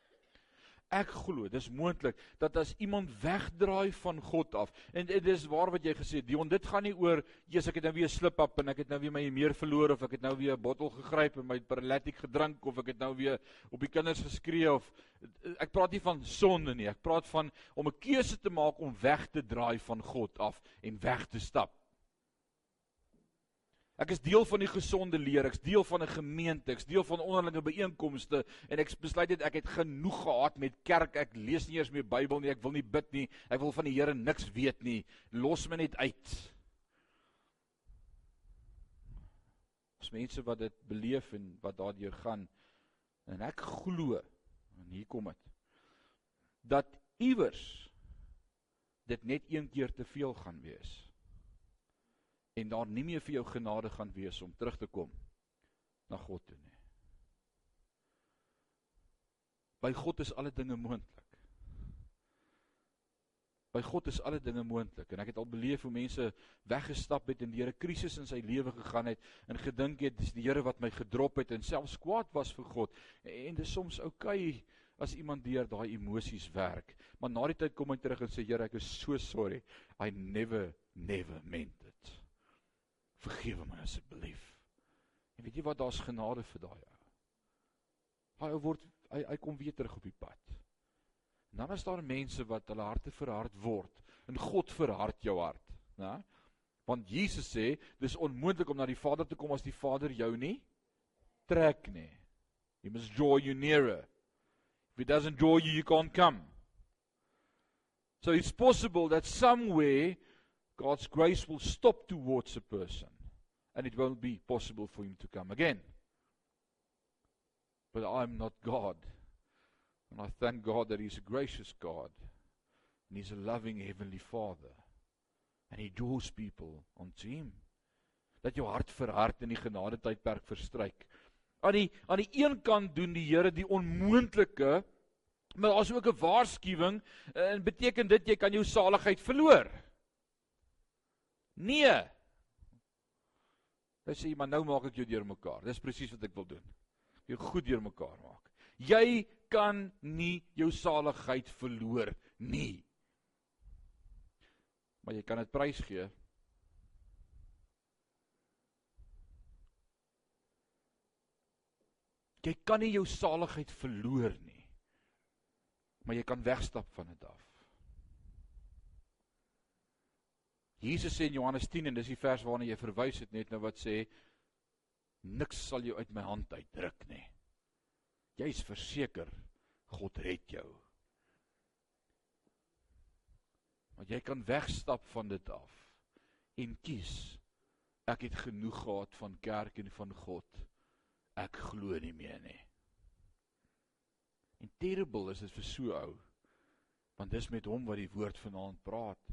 Ek glo, dis moontlik dat as iemand wegdraai van God af en dit is waar wat jy gesê Dion, dit gaan nie oor Jesus ek het nou weer slip up en ek het nou weer my meer verloor of ek het nou weer 'n bottel gegryp en my paralytiek gedrink of ek het nou weer op die kinders geskree of ek praat nie van sonde nie, ek praat van om 'n keuse te maak om weg te draai van God af en weg te stap. Ek is deel van die gesonde leer, ek's deel van 'n gemeente, ek's deel van onderlinge byeenkomste en ek besluit dit ek het genoeg gehad met kerk. Ek lees nie eers meer Bybel nie, ek wil nie bid nie. Ek wil van die Here niks weet nie. Los my net uit. Ons mense wat dit beleef en wat daardeur gaan en ek glo en hier kom dit dat iewers dit net een keer te veel gaan wees en daar nie meer vir jou genade gaan wees om terug te kom na God toe nie. By God is alle dinge moontlik. By God is alle dinge moontlik en ek het al beleef hoe mense weggestap het en deur 'n krisis in sy lewe gegaan het en gedink het dis die Here wat my gedrop het en selfs kwaad was vir God en dit is soms oukei as iemand deur daai emosies werk maar na die tyd kom hy terug en sê Here ek is so sorry I never never meant Vergewe my asseblief. En weet jy wat daar's genade vir daai ou. Daai ou word hy hy kom weer terug op die pad. En dan is daar mense wat hulle harte verhard word en God verhard jou hart, né? Want Jesus sê dis onmoontlik om na die Vader te kom as die Vader jou nie trek nie. He must draw you nearer. If he doesn't draw you you can't come. So it's possible that somewhere God's grace will stop towards a person and it won't be possible for him to come again. But I'm not God. And I thank God that He's a gracious God and He's a loving Heavenly Father. And He draws people unto Him. Dat jou hart verhard in die genade tydperk verstryk. Aan die aan die een kant doen die Here die onmoontlike, maar daar's ook 'n waarskuwing en beteken dit jy kan jou saligheid verloor. Nee. Dan sê jy maar nou maak ek jou deurmekaar. Dis presies wat ek wil doen. Jou goed deurmekaar maak. Jy kan nie jou saligheid verloor nie. Maar jy kan dit prysgee. Jy kan nie jou saligheid verloor nie. Maar jy kan wegstap van dit af. Jesus sê in Johannes 10 en dis die vers waarna jy verwys het net nou wat sê niks sal jou uit my hand uitdruk nie. Jy's verseker God red jou. Want jy kan wegstap van dit af en kies ek het genoeg gehad van kerk en van God. Ek glo nie meer nie. En terrible is dit vir so ou. Want dis met hom wat die woord vanaand praat.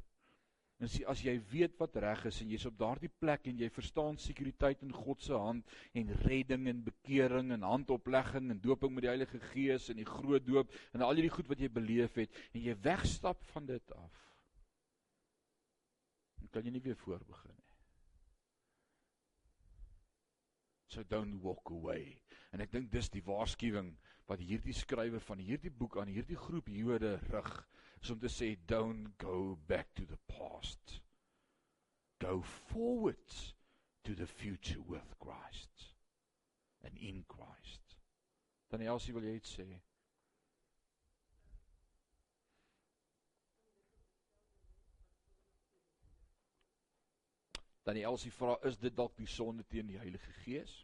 En jy, as jy weet wat reg is en jy's op daardie plek en jy verstaan sekuriteit in God se hand en redding en bekering en handoplegging en doping met die Heilige Gees en die groot doop en al hierdie goed wat jy beleef het en jy wegstap van dit af. Dan kan jy nie weer voorbegin nie. So don't walk away. En ek dink dis die waarskuwing wat hierdie skrywer van hierdie boek aan hierdie groep Jode rig is om te sê don't go back to the past. Go forward to the future with Christ and in Christ. Dan Elsie wil jy iets sê? Dan Elsie vra is dit dalk die sonde teen die Heilige Gees?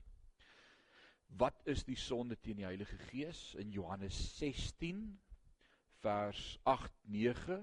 Wat is die sonde teen die Heilige Gees in Johannes 16 vers 8 9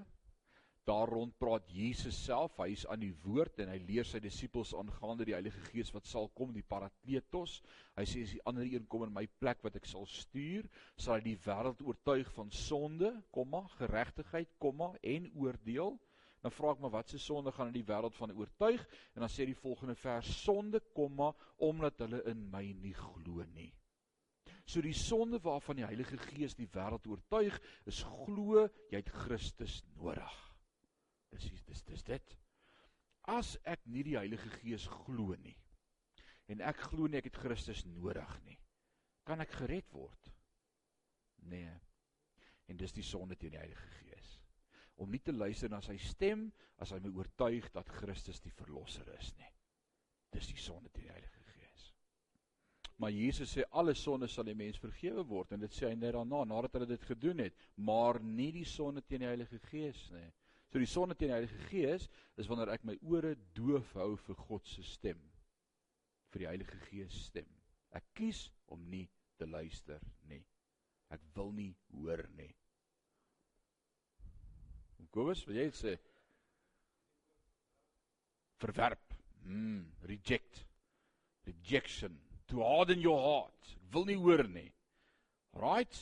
daar rond praat Jesus self hy is aan die woord en hy leer sy disippels aangaande die Heilige Gees wat sal kom die Parakletos hy sê as die ander een kom in my plek wat ek sal stuur sal hy die wêreld oortuig van sonde komma geregtigheid komma en oordeel. Dan vra ek maar wat se sonde gaan in die wêreld van oortuig? En dan sê die volgende vers sonde komma omdat hulle in my nie glo nie. So die sonde waarvan die Heilige Gees die wêreld oortuig is glo jy het Christus nodig. Dis dis dis dit. As ek nie die Heilige Gees glo nie en ek glo nie ek het Christus nodig nie, kan ek gered word? Nee. En dis die sonde teen die Heilige Gees om nie te luister na sy stem as hy my oortuig dat Christus die verlosser is nie. Dis die sonde teen die Heilige. Maar Jesus sê alle sonde sal die mens vergewe word en dit sê hy net daarna nadat hulle dit gedoen het, maar nie die sonde teen die Heilige Gees nie. So die sonde teen die Heilige Gees is wanneer ek my ore doof hou vir God se stem. vir die Heilige Gees stem. Ek kies om nie te luister nie. Ek wil nie hoor nie. Kobus, wil jy dit sê? Verwerp. Mm, reject. Rejection. To harden your heart. Ek wil nie hoor nie. Right?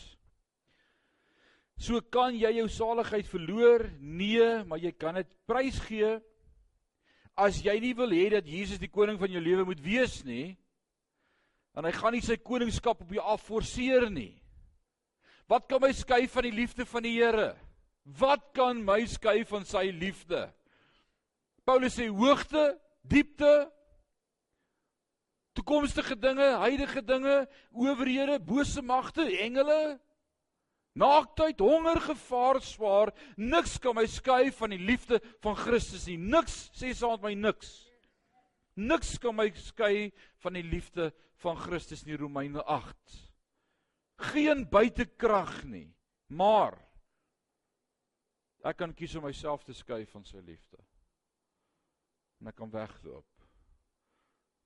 So kan jy jou saligheid verloor? Nee, maar jy kan dit prysgee. As jy nie wil hê dat Jesus die koning van jou lewe moet wees nie, en hy gaan nie sy koningskap op jou afforceer nie. Wat kan my skei van die liefde van die Here? Wat kan my skei van sy liefde? Paulus sê hoogte, diepte, toekomstige dinge, huidige dinge, owerhede, bose magte, engele, naaktheid, honger, gevaar, swaar, niks kan my skei van die liefde van Christus nie. Niks, sê met my niks. Niks kan my skei van die liefde van Christus nie Romeine 8. Geen buitekrag nie, maar Ek kan kies om myself te skei van sy liefde. En ek kan wegloop.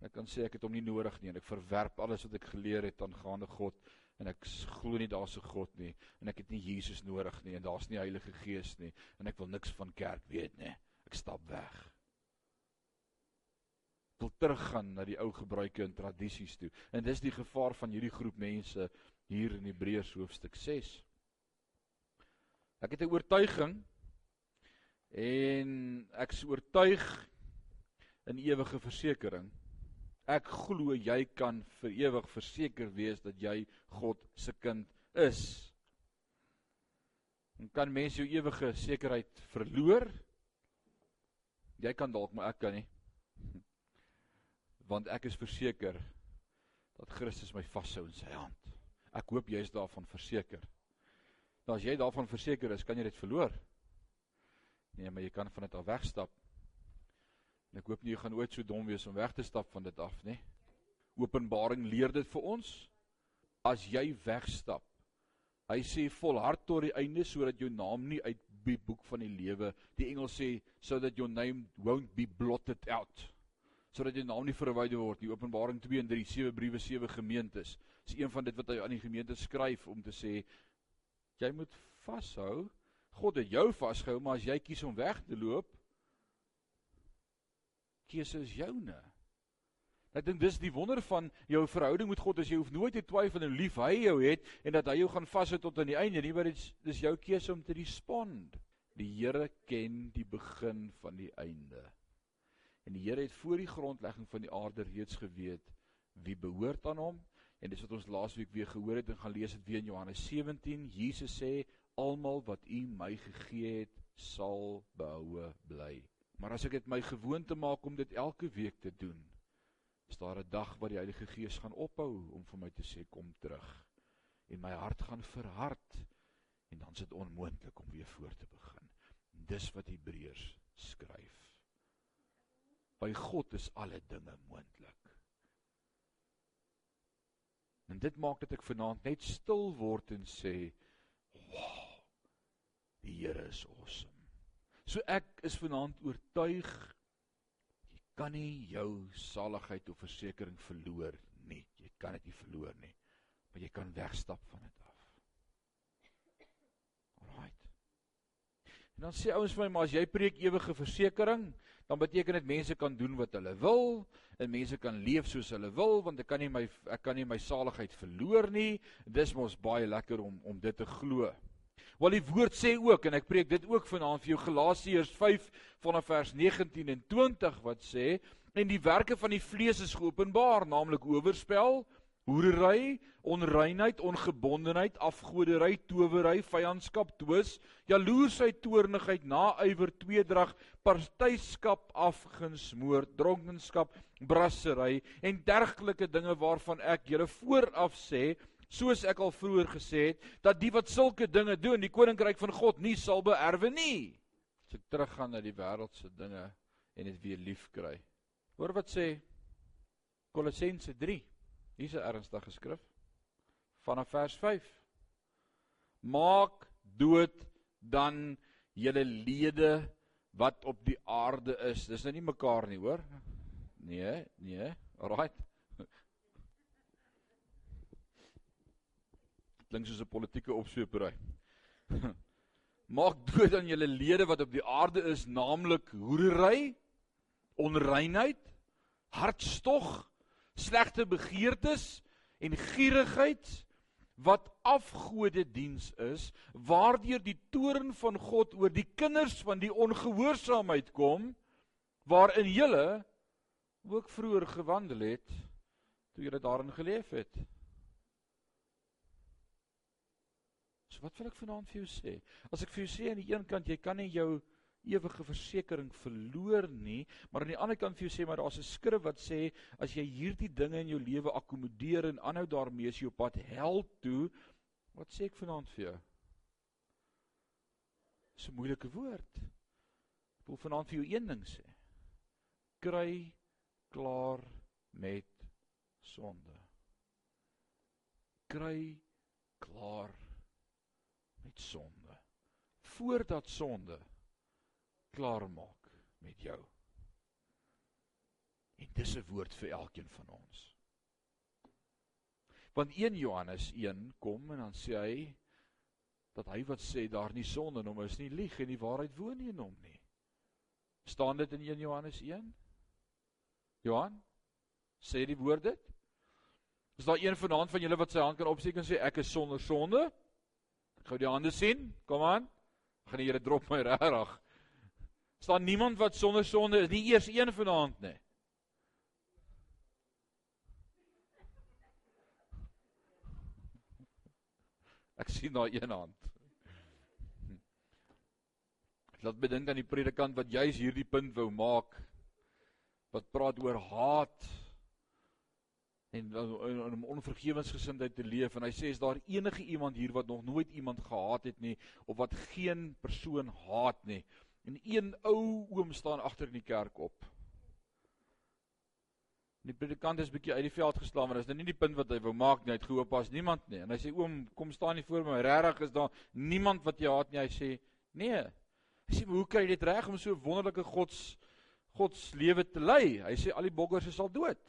Ek kan sê ek het hom nie nodig nie en ek verwerp alles wat ek geleer het aangaande God en ek glo nie daar's 'n God nie en ek het nie Jesus nodig nie en daar's nie Heilige Gees nie en ek wil niks van kerk weet nie. Ek stap weg. Ek wil teruggaan na die ou gebruike en tradisies toe. En dis die gevaar van hierdie groep mense hier in Hebreërs hoofstuk 6. Ek het 'n oortuiging en ek is oortuig in ewige versekering. Ek glo jy kan vir ewig verseker wees dat jy God se kind is. En kan mense jou ewige sekerheid verloor? Jy kan dalk, maar ek kan nie. Want ek is verseker dat Christus my vashou in sy hand. Ek hoop jy is daarvan verseker. Nou as jy daarvan verseker is, kan jy dit verloor. Nee, maar jy kan van dit af wegstap. En ek hoop nie jy gaan ooit so dom wees om weg te stap van dit af nie. Openbaring leer dit vir ons. as jy wegstap. Hy sê volhard tot die einde sodat jou naam nie uit die boek van die lewe, die engel sê so that your name won't be blotted out. Sodat jou naam nie verwyder word nie. Openbaring 2 en 3 sewe briewe, sewe gemeentes. Dis een van dit wat hy aan die gemeente skryf om te sê jy moet vashou. God het jou vasgehou, maar as jy kies om weg te loop, keuse is joune. Ek dink dis die wonder van jou verhouding met God, as jy hoef nooit te twyfel en lief hy jou het en dat hy jou gaan vashou tot aan die einde nie, maar dit is dis jou keuse om te respond. Die Here ken die begin van die einde. En die Here het voor die grondlegging van die aarde reeds geweet wie behoort aan hom en dis wat ons laasweek weer gehoor het en gaan lees dit weer in Johannes 17. Jesus sê almal wat U my gegee het, sal behoue bly. Maar as ek dit my gewoonte maak om dit elke week te doen, is daar 'n dag wat die Heilige Gees gaan ophou om vir my te sê kom terug en my hart gaan verhard en dan is dit onmoontlik om weer voor te begin. Dis wat Hebreërs skryf. By God is alle dinge moontlik. En dit maak dat ek vanaand net stil word en sê, "Wow! Die Here is awesome." So ek is vanaand oortuig kan nie jou saligheid of versekering verloor nie. Jy kan dit nie verloor nie. Maar jy kan wegstap van dit af. Alraight. En dan sê ouens vir my, maar as jy preek ewige versekering, dan beteken dit mense kan doen wat hulle wil en mense kan leef soos hulle wil want ek kan nie my ek kan nie my saligheid verloor nie. Dis mos baie lekker om om dit te glo. Wel die woord sê ook en ek preek dit ook vanaand vir jou Galasiërs 5 vanaf vers 19 en 20 wat sê en die werke van die vlees is geopenbaar naamlik oorspel, hoerery, onreinheid, ongebondenheid, afgodery, towery, vyandskap, twis, jaloesheid, toornigheid, naaiwer, tweedrag, partyskap, afguns, moord, dronkenskap, brassery en dergelike dinge waarvan ek julle vooraf sê soos ek al vroeër gesê het, dat die wat sulke dinge doen, die koninkryk van God nie sal beerwe nie. As ek teruggaan na die wêreldse dinge en dit weer lief kry. Hoor wat sê Kolossense 3. Hier's 'n ernstige skrif vanaf vers 5. Maak dood dan julle lede wat op die aarde is. Dis nou nie mekaar nie, hoor? Nee, nee. Alraight. Klink soos 'n politieke opsweepery. Maak dood aan julle lede wat op die aarde is, naamlik hoerery, onreinheid, hartstog, slegte begeertes en gierigheid wat afgode diens is, waardeur die toorn van God oor die kinders van die ongehoorsaamheid kom, waarin julle ook vroeër gewandel het toe julle daarin geleef het. Wat wil ek vanaand vir jou sê? As ek vir jou sê aan die een kant jy kan nie jou ewige versekering verloor nie, maar aan die ander kant vir jou sê maar daar's 'n skrif wat sê as jy hierdie dinge in jou lewe akkommodeer en aanhou daarmee as jy op pad hel toe, wat sê ek vanaand vir jou? Dis 'n moeilike woord. Ek wil vanaand vir jou een ding sê. Kry klaar met sonde. Kry klaar met sonde voordat sonde klaar maak met jou. En dis 'n woord vir elkeen van ons. Want 1 Johannes 1 kom en dan sê hy dat hy wat sê daar nie sonde in hom is nie lieg en die waarheid woon nie in hom nie. staan dit in 1 Johannes 1? Johan sê die woord dit? Is daar een vanaand van julle wat sy hand kan opsteek en sê ek is sonder sonde? Gou die hande sien. Kom aan. Gaan die Here drop my regtig. Staan niemand wat sonder sonde is nie eers een vanaand nie. Ek sien daar een hand. Laat bedink aan die predikant wat juis hierdie punt wou maak wat praat oor haat en om onvergewensgesindheid te leef en hy sê is daar enige iemand hier wat nog nooit iemand gehaat het nie of wat geen persoon haat nie en een ou oom staan agter in die kerk op Die predikant is bietjie uit die veld geslaan, maar dis nou nie die punt wat hy wou maak nie. Hy het gehoop as niemand nie. En hy sê oom, kom staan nie voor my. Regtig is daar niemand wat jy haat nie. Hy sê nee. Hy sê hoe kry jy dit reg om so 'n wonderlike gods gods lewe te lei? Hy sê al die boggers is al dood.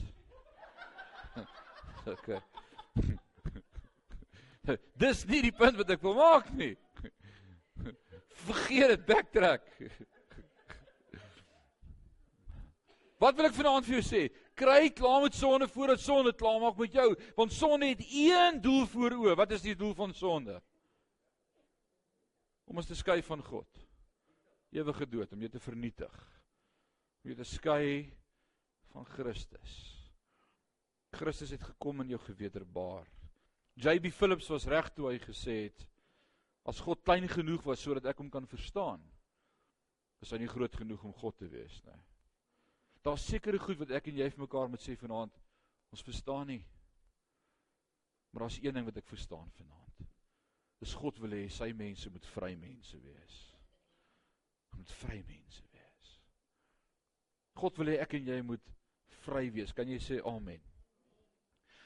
Okay. Dis nie die punt wat ek wil maak nie. Vergeet dit, backtrack. Wat wil ek vanaand vir jou sê? Kry klaar met sonde voordat sonde klaar maak met jou, want sonde het een doel voor oë. Wat is die doel van sonde? Om ons te skei van God. Ewige dood, om jou te vernietig. Om jou te skei van Christus. Christus het gekom en jou gewederbaar. JB Phillips was reg toe hy gesê het as God klein genoeg was sodat ek hom kan verstaan, is hy nie groot genoeg om God te wees nie. Daar's sekere goed wat ek en jy vir mekaar moet sê vanaand. Ons verstaan nie. Maar daar's een ding wat ek verstaan vanaand. Dis God wil hê sy mense moet vry mense wees. Moet vry mense wees. God wil hê ek en jy moet vry wees. Kan jy sê amen?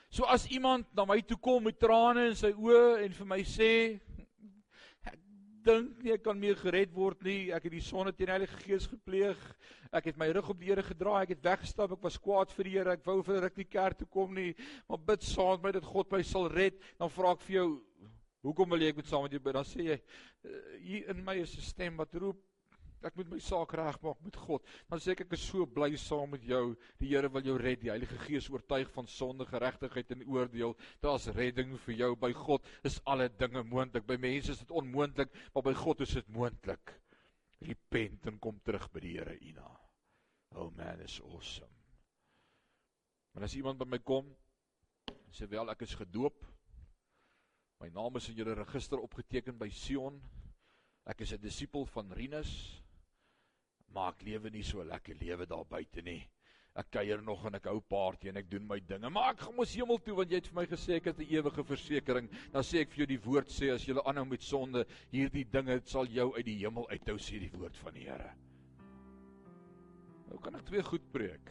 So as iemand na my toe kom met trane in sy oë en vir my sê dink nie ek kan meer gered word nie. Ek het die sonde teen die Heilige Gees gepleeg. Ek het my rug op die Here gedraai. Ek het weggestap. Ek was kwaad vir die Here. Ek wou vir ruk nie kerk toe kom nie. Maar bid saam met my dat God my sal red. Dan vra ek vir jou, hoekom wil jy ek moet saam met jou bid? Dan sê jy, hier in my is 'n stem wat roep Ek moet my saak regmaak met God. Dan sê ek ek is so bly saam met jou. Die Here wil jou red. Die Heilige Gees oortuig van sonde, geregtigheid en oordeel. Daar's redding vir jou by God. Is alle dinge moontlik. By mense is dit onmoontlik, maar by God is dit moontlik. Repent en kom terug by die Here, Ina. Oh man, is awesome. Maar as iemand by my kom en sê wel ek is gedoop. My naam is in julle register opgeteken by Sion. Ek is 'n disipel van Rinus maar ek lewe nie so lekker lewe daar buite nie. Ek kuier nog en ek hou party en ek doen my dinge, maar ek gaan mos hemel toe want jy het vir my gesê ek het 'n ewige versekering. Dan sê ek vir jou die woord sê as jy aanhou met sonde, hierdie dinge sal jou uit die hemel uithou sê die woord van die Here. Nou kan ek twee goed preek.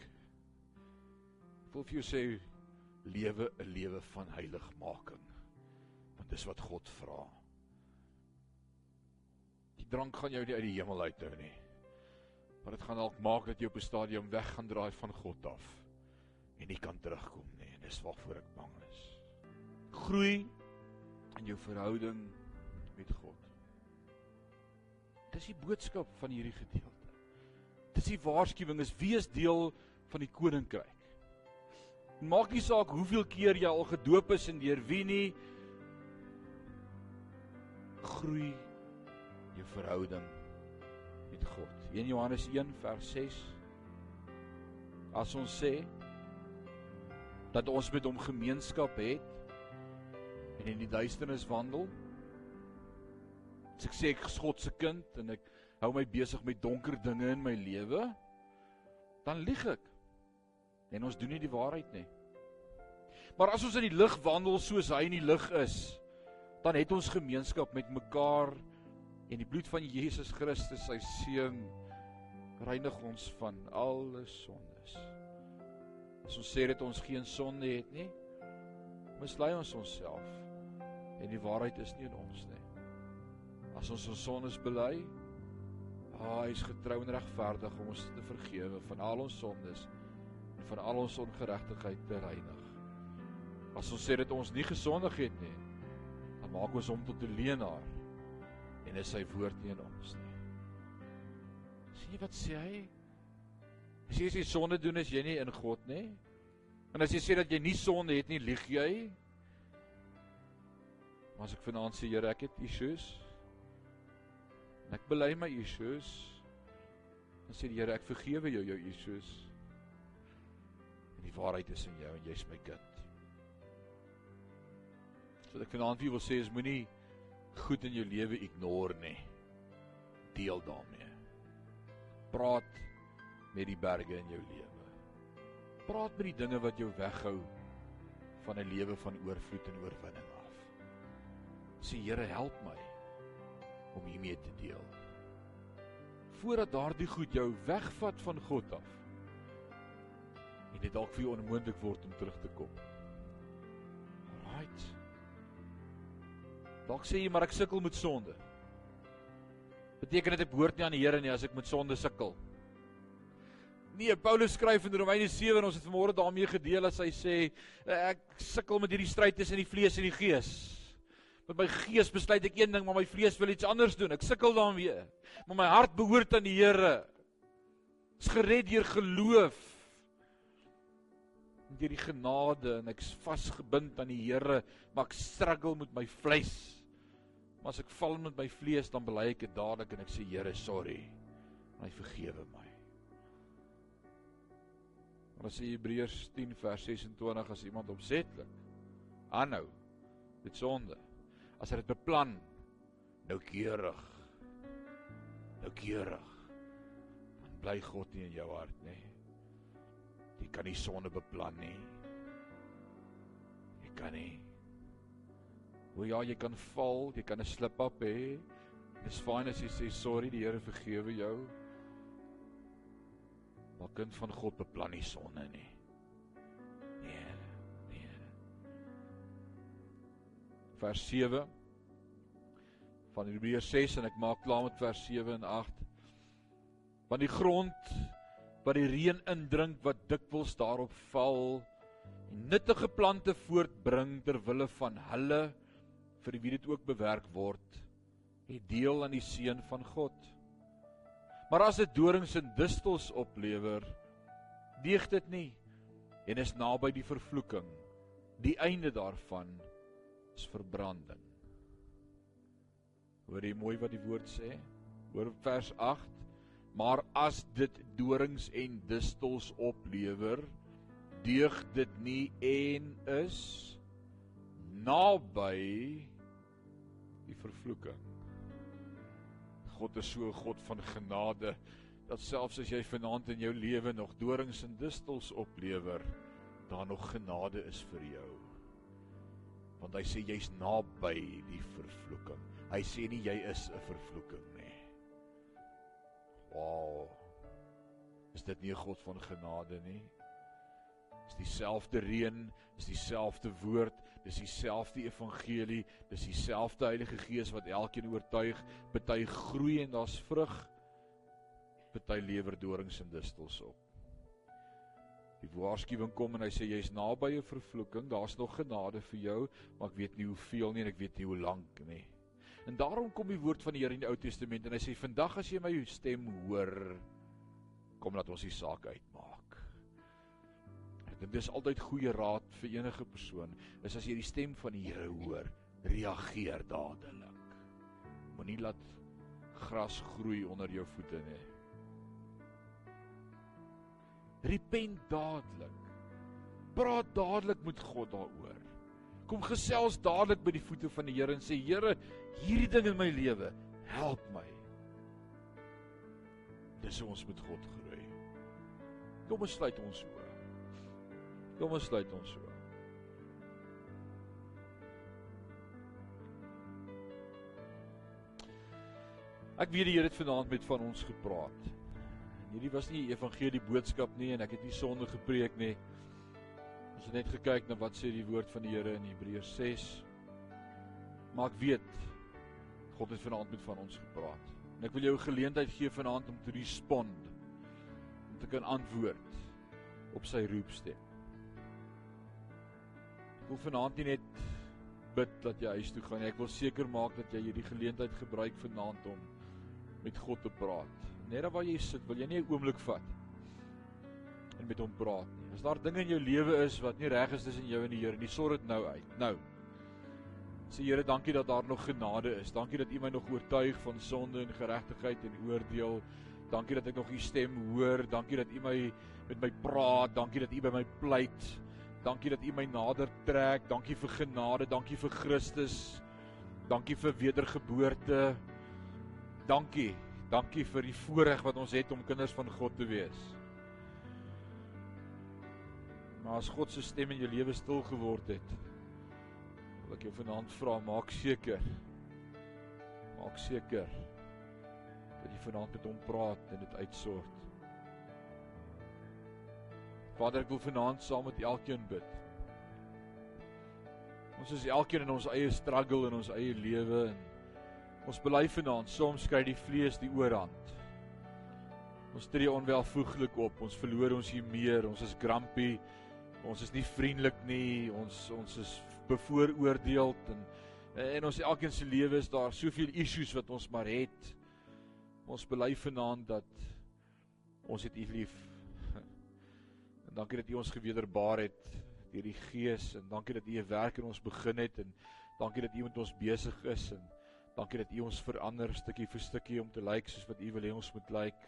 Ek wil vir jou sê lewe 'n lewe van heiligmaking. Want dis wat God vra. Die drank gaan jou nie uit die hemel uithou nie. Maar dit gaan dalk maak dat jy op 'n stadium weg gaan draai van God af en nie kan terugkom nie. En dis waarvoor ek bang is. Groei in jou verhouding met God. Dis die boodskap van hierdie gedeelte. Dis die waarskuwing is wees deel van die koninkryk. Maak nie saak hoeveel keer jy al gedoop is en deur wie nie groei jou verhouding met God. 1 Johannes 1 vers 6 As ons sê dat ons met hom gemeenskap het en in die duisternis wandel, as ek sê ek is God se kind en ek hou my besig met donker dinge in my lewe, dan lieg ek. En ons doen nie die waarheid nie. Maar as ons in die lig wandel soos hy in die lig is, dan het ons gemeenskap met mekaar en die bloed van Jesus Christus, sy seun, reinig ons van alle sondes. As ons sê dat ons geen sonde het nie, mislei ons onsself en die waarheid is nie in ons nie. As ons ons sondes bely, ah, hy is getrou en regverdig om ons te vergewe van al ons sondes en van al ons ongeregtigheid te reinig. As ons sê dat ons nie gesondig het nie, dan maak ons hom tot 'n leienaar en is sy woord nie in ons nie. Sien jy wat sê hy? As jy sê sonde doen is jy nie in God nie. En as jy sê dat jy nie sonde het nie, lieg jy. Maar as ek vanaand sê Here, ek het issues. En ek bely my issues. Dan sê die Here, ek vergewe jou jou issues. En die waarheid is in jou en jy's my kind. So ek vanaand wil sê is moenie goed in jou lewe ignore nie. Deel daarmee. Praat met die berge in jou lewe. Praat met die dinge wat jou weghou van 'n lewe van oorvloed en oorwinning af. Sê Here, help my om hiermee te deel. Voordat daardie goed jou wegvat van God af en dit dalk vir jou onmoontlik word om terug te kom. Right. Dalk sê jy maar ek sukkel met sonde. Beteken dit ek behoort nie aan die Here nie as ek met sonde sukkel? Nee, Paulus skryf in Romeine 7 en ons het vanmôre daarmee gedeel as hy sê ek sukkel met hierdie stryd tussen die vlees en die gees. Met my gees besluit ek een ding, maar my vlees wil iets anders doen. Ek sukkel daarmee. Maar my hart behoort aan die Here. Is gered deur geloof. Deur die genade en ek's vasgebind aan die Here, maar ek struggle met my vlees. Maar as ek val met my vlees, dan bely ek dit dadelik en ek sê Here, sorry. My vergewe my. Maar as Hebreërs 10 vers 26 as iemand opsetlik aanhou met sonde, as hy dit beplan noukeurig noukeurig dan bly God nie in jou hart nie. Jy kan nie sonde beplan nie. Jy kan nie. Hoe ja, jy kan val, jy kan 'n slip up hê. Dis fyn as jy sê sorry, die Here vergewe jou. Maar kind van God beplan nie sonde nie. Nee. Nee. Vers 7 van Hebreërs 6 en ek maak klaar met vers 7 en 8. Want die grond wat die reën indrink wat dikwels daarop val en nuttige plante voortbring ter wille van hulle vir wie dit ook bewerk word, het deel aan die seën van God. Maar as dit dorings en distels oplewer, deeg dit nie en is naby die vervloeking. Die einde daarvan is verbranding. Hoor jy mooi wat die woord sê? Hoor vers 8. Maar as dit dorings en distels oplewer, deeg dit nie en is naby die vervloeking. God is so 'n God van genade dat selfs as jy vanaand in jou lewe nog dorings en distels oplewer, daar nog genade is vir jou. Want hy sê jy's naby die vervloeking. Hy sê nie jy is 'n vervloeking nie. Wow. Is dit nie 'n God van genade nie? Is dieselfde reën, is dieselfde woord, dis dieselfde evangelie, dis dieselfde Heilige Gees wat elkeen oortuig, party groei en daar's vrug, party lewer dorings en distels op. Die waarskuwing kom en hy sê jy's naby 'n vervloeking, daar's nog genade vir jou, maar ek weet nie hoeveel nie en ek weet nie hoe lank nie. En daarom kom die woord van die Here in die Ou Testament en hy sê vandag as jy my stem hoor, kom laat ons die saak uitmaak dit is altyd goeie raad vir enige persoon is as jy die stem van die Here hoor, reageer dadelik. Moenie laat gras groei onder jou voete nie. Repent dadelik. Praat dadelik met God daaroor. Kom gesels dadelik by die voete van die Here en sê Here, hierdie ding in my lewe, help my. Dis hoe ons met God groei. Kom ons sluit ons oë. Kom ons sluit ons so. Ek weet die Here het vanaand met van ons gepraat. En hierdie was nie evangelie boodskap nie en ek het nie sonde gepreek nie. Ons het net gekyk na wat sê die woord van die Here in Hebreërs 6. Maar ek weet God het vanaand met van ons gepraat. En ek wil jou 'n geleentheid gee vanaand om te respond om te kan antwoord op sy roepstem wil vanaand nie net bid dat jy huis toe gaan nie. Ek wil seker maak dat jy hierdie geleentheid gebruik vanaand om met God te praat. Net waar jy sit, wil jy nie 'n oomblik vat en met hom praat nie. As daar dinge in jou lewe is wat nie reg is tussen jou en die Here nie, sorg dit nou uit. Nou. Sê Here, dankie dat daar nog genade is. Dankie dat U my nog oortuig van sonde en geregtigheid en oordeel. Dankie dat ek nog U stem hoor. Dankie dat U my met my praat. Dankie dat U by my pleit. Dankie dat U my nader trek. Dankie vir genade. Dankie vir Christus. Dankie vir wedergeboorte. Dankie. Dankie vir die voorreg wat ons het om kinders van God te wees. Maar as God se stem in jou lewe stil geword het, wil ek jou vanaand vra, maak seker. Maak seker dat jy vanaand met hom praat en dit uitsort. Vader, ek wil vanaand saam met elkeen bid. Ons is elkeen in ons eie struggle in ons eie lewe en ons bely vanaand soms kry die vlees die oorhand. Ons tree onwelvoeglik op, ons verloor ons hier meer, ons is grumpy, ons is nie vriendelik nie, ons ons is bevooroordeeld en en ons elkeen se lewe is daar soveel issues wat ons maar het. Ons bely vanaand dat ons het U lief. En dankie dat U ons gewederbaar het deur die Gees en dankie dat U 'n werk in ons begin het en dankie dat U met ons besig is en dankie dat U ons verander stukkie vir stukkie om te lyk like, soos wat U wil hê ons moet lyk. Like.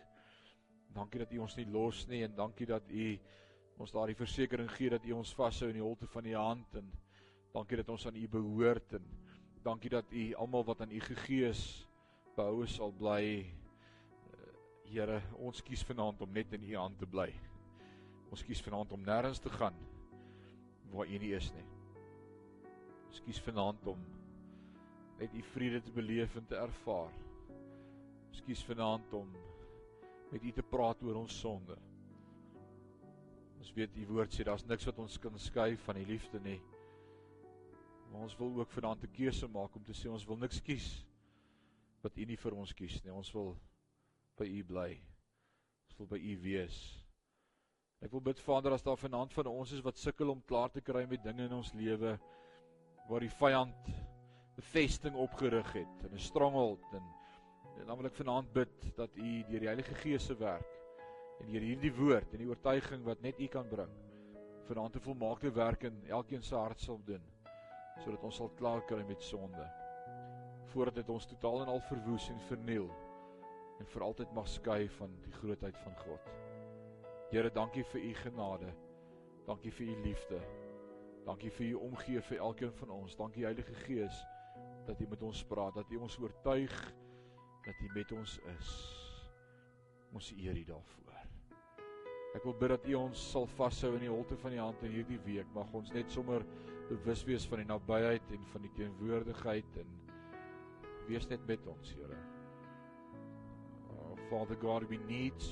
Dankie dat U ons nie los nie en dankie dat U ons daardie versekering gee dat U ons vashou in die holte van U hand en dankie dat ons aan U behoort en dankie dat U almal wat aan U gegee is behou sal bly. Here, ons kies vanaand om net in U hand te bly. Ons kies vanaand om nêrens te gaan waar U nie is nie. Ons kies vanaand om net U vrede te beleef en te ervaar. Ons kies vanaand om met U te praat oor ons sonde. Ons weet U woord sê daar's niks wat ons kan skei van U liefde nie. Maar ons wil ook vanaand 'n keuse maak om te sê ons wil niks kies wat U nie vir ons kies nie. Ons wil by U bly. Ons wil by U wees. Ek wil bid Vader as daar vanaand van ons is wat sukkel om klaar te kry met dinge in ons lewe waar die vyand 'n vesting opgerig het en 'n stronghold en En dan wil ek vanaand bid dat U deur die Heilige Gees se werk en deur hierdie woord en die oortuiging wat net U kan bring, vanaand 'n volmaakte werk in elkeen se hart sal doen sodat ons sal klaar kry met sonde voordat dit ons totaal en al verwoes en verniel en vir altyd mag skei van die grootheid van God. Here, dankie vir u genade. Dankie vir u liefde. Dankie vir u omgee vir elkeen van ons. Dankie Heilige Gees dat u met ons praat, dat u ons oortuig dat U met ons is. Ons eer U daarvoor. Ek wil bid dat U ons sal vashou in die holte van U hand in hierdie week. Mag ons net sommer bewus wees van die nabyheid en van die teenwoordigheid en wees net met ons, Here. Oh, Father God, we need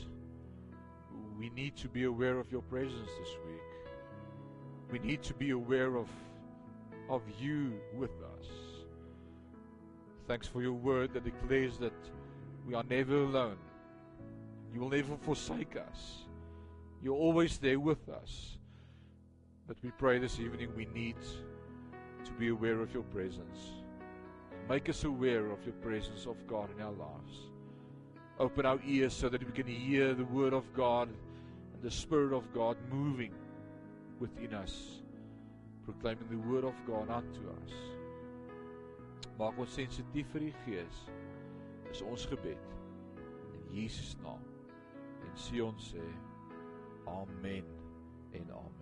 we need to be aware of your presence this week. We need to be aware of of you with us. Thanks for your word that declares that we are never alone. You will never forsake us. You're always there with us. But we pray this evening we need to be aware of your presence. Make us aware of your presence of God in our lives. Open our ears so that we can hear the word of God and the Spirit of God moving within us, proclaiming the word of God unto us. Maak ons sensitief vir die Gees. Dis ons gebed in Jesus naam. En Sion sê amen en amen.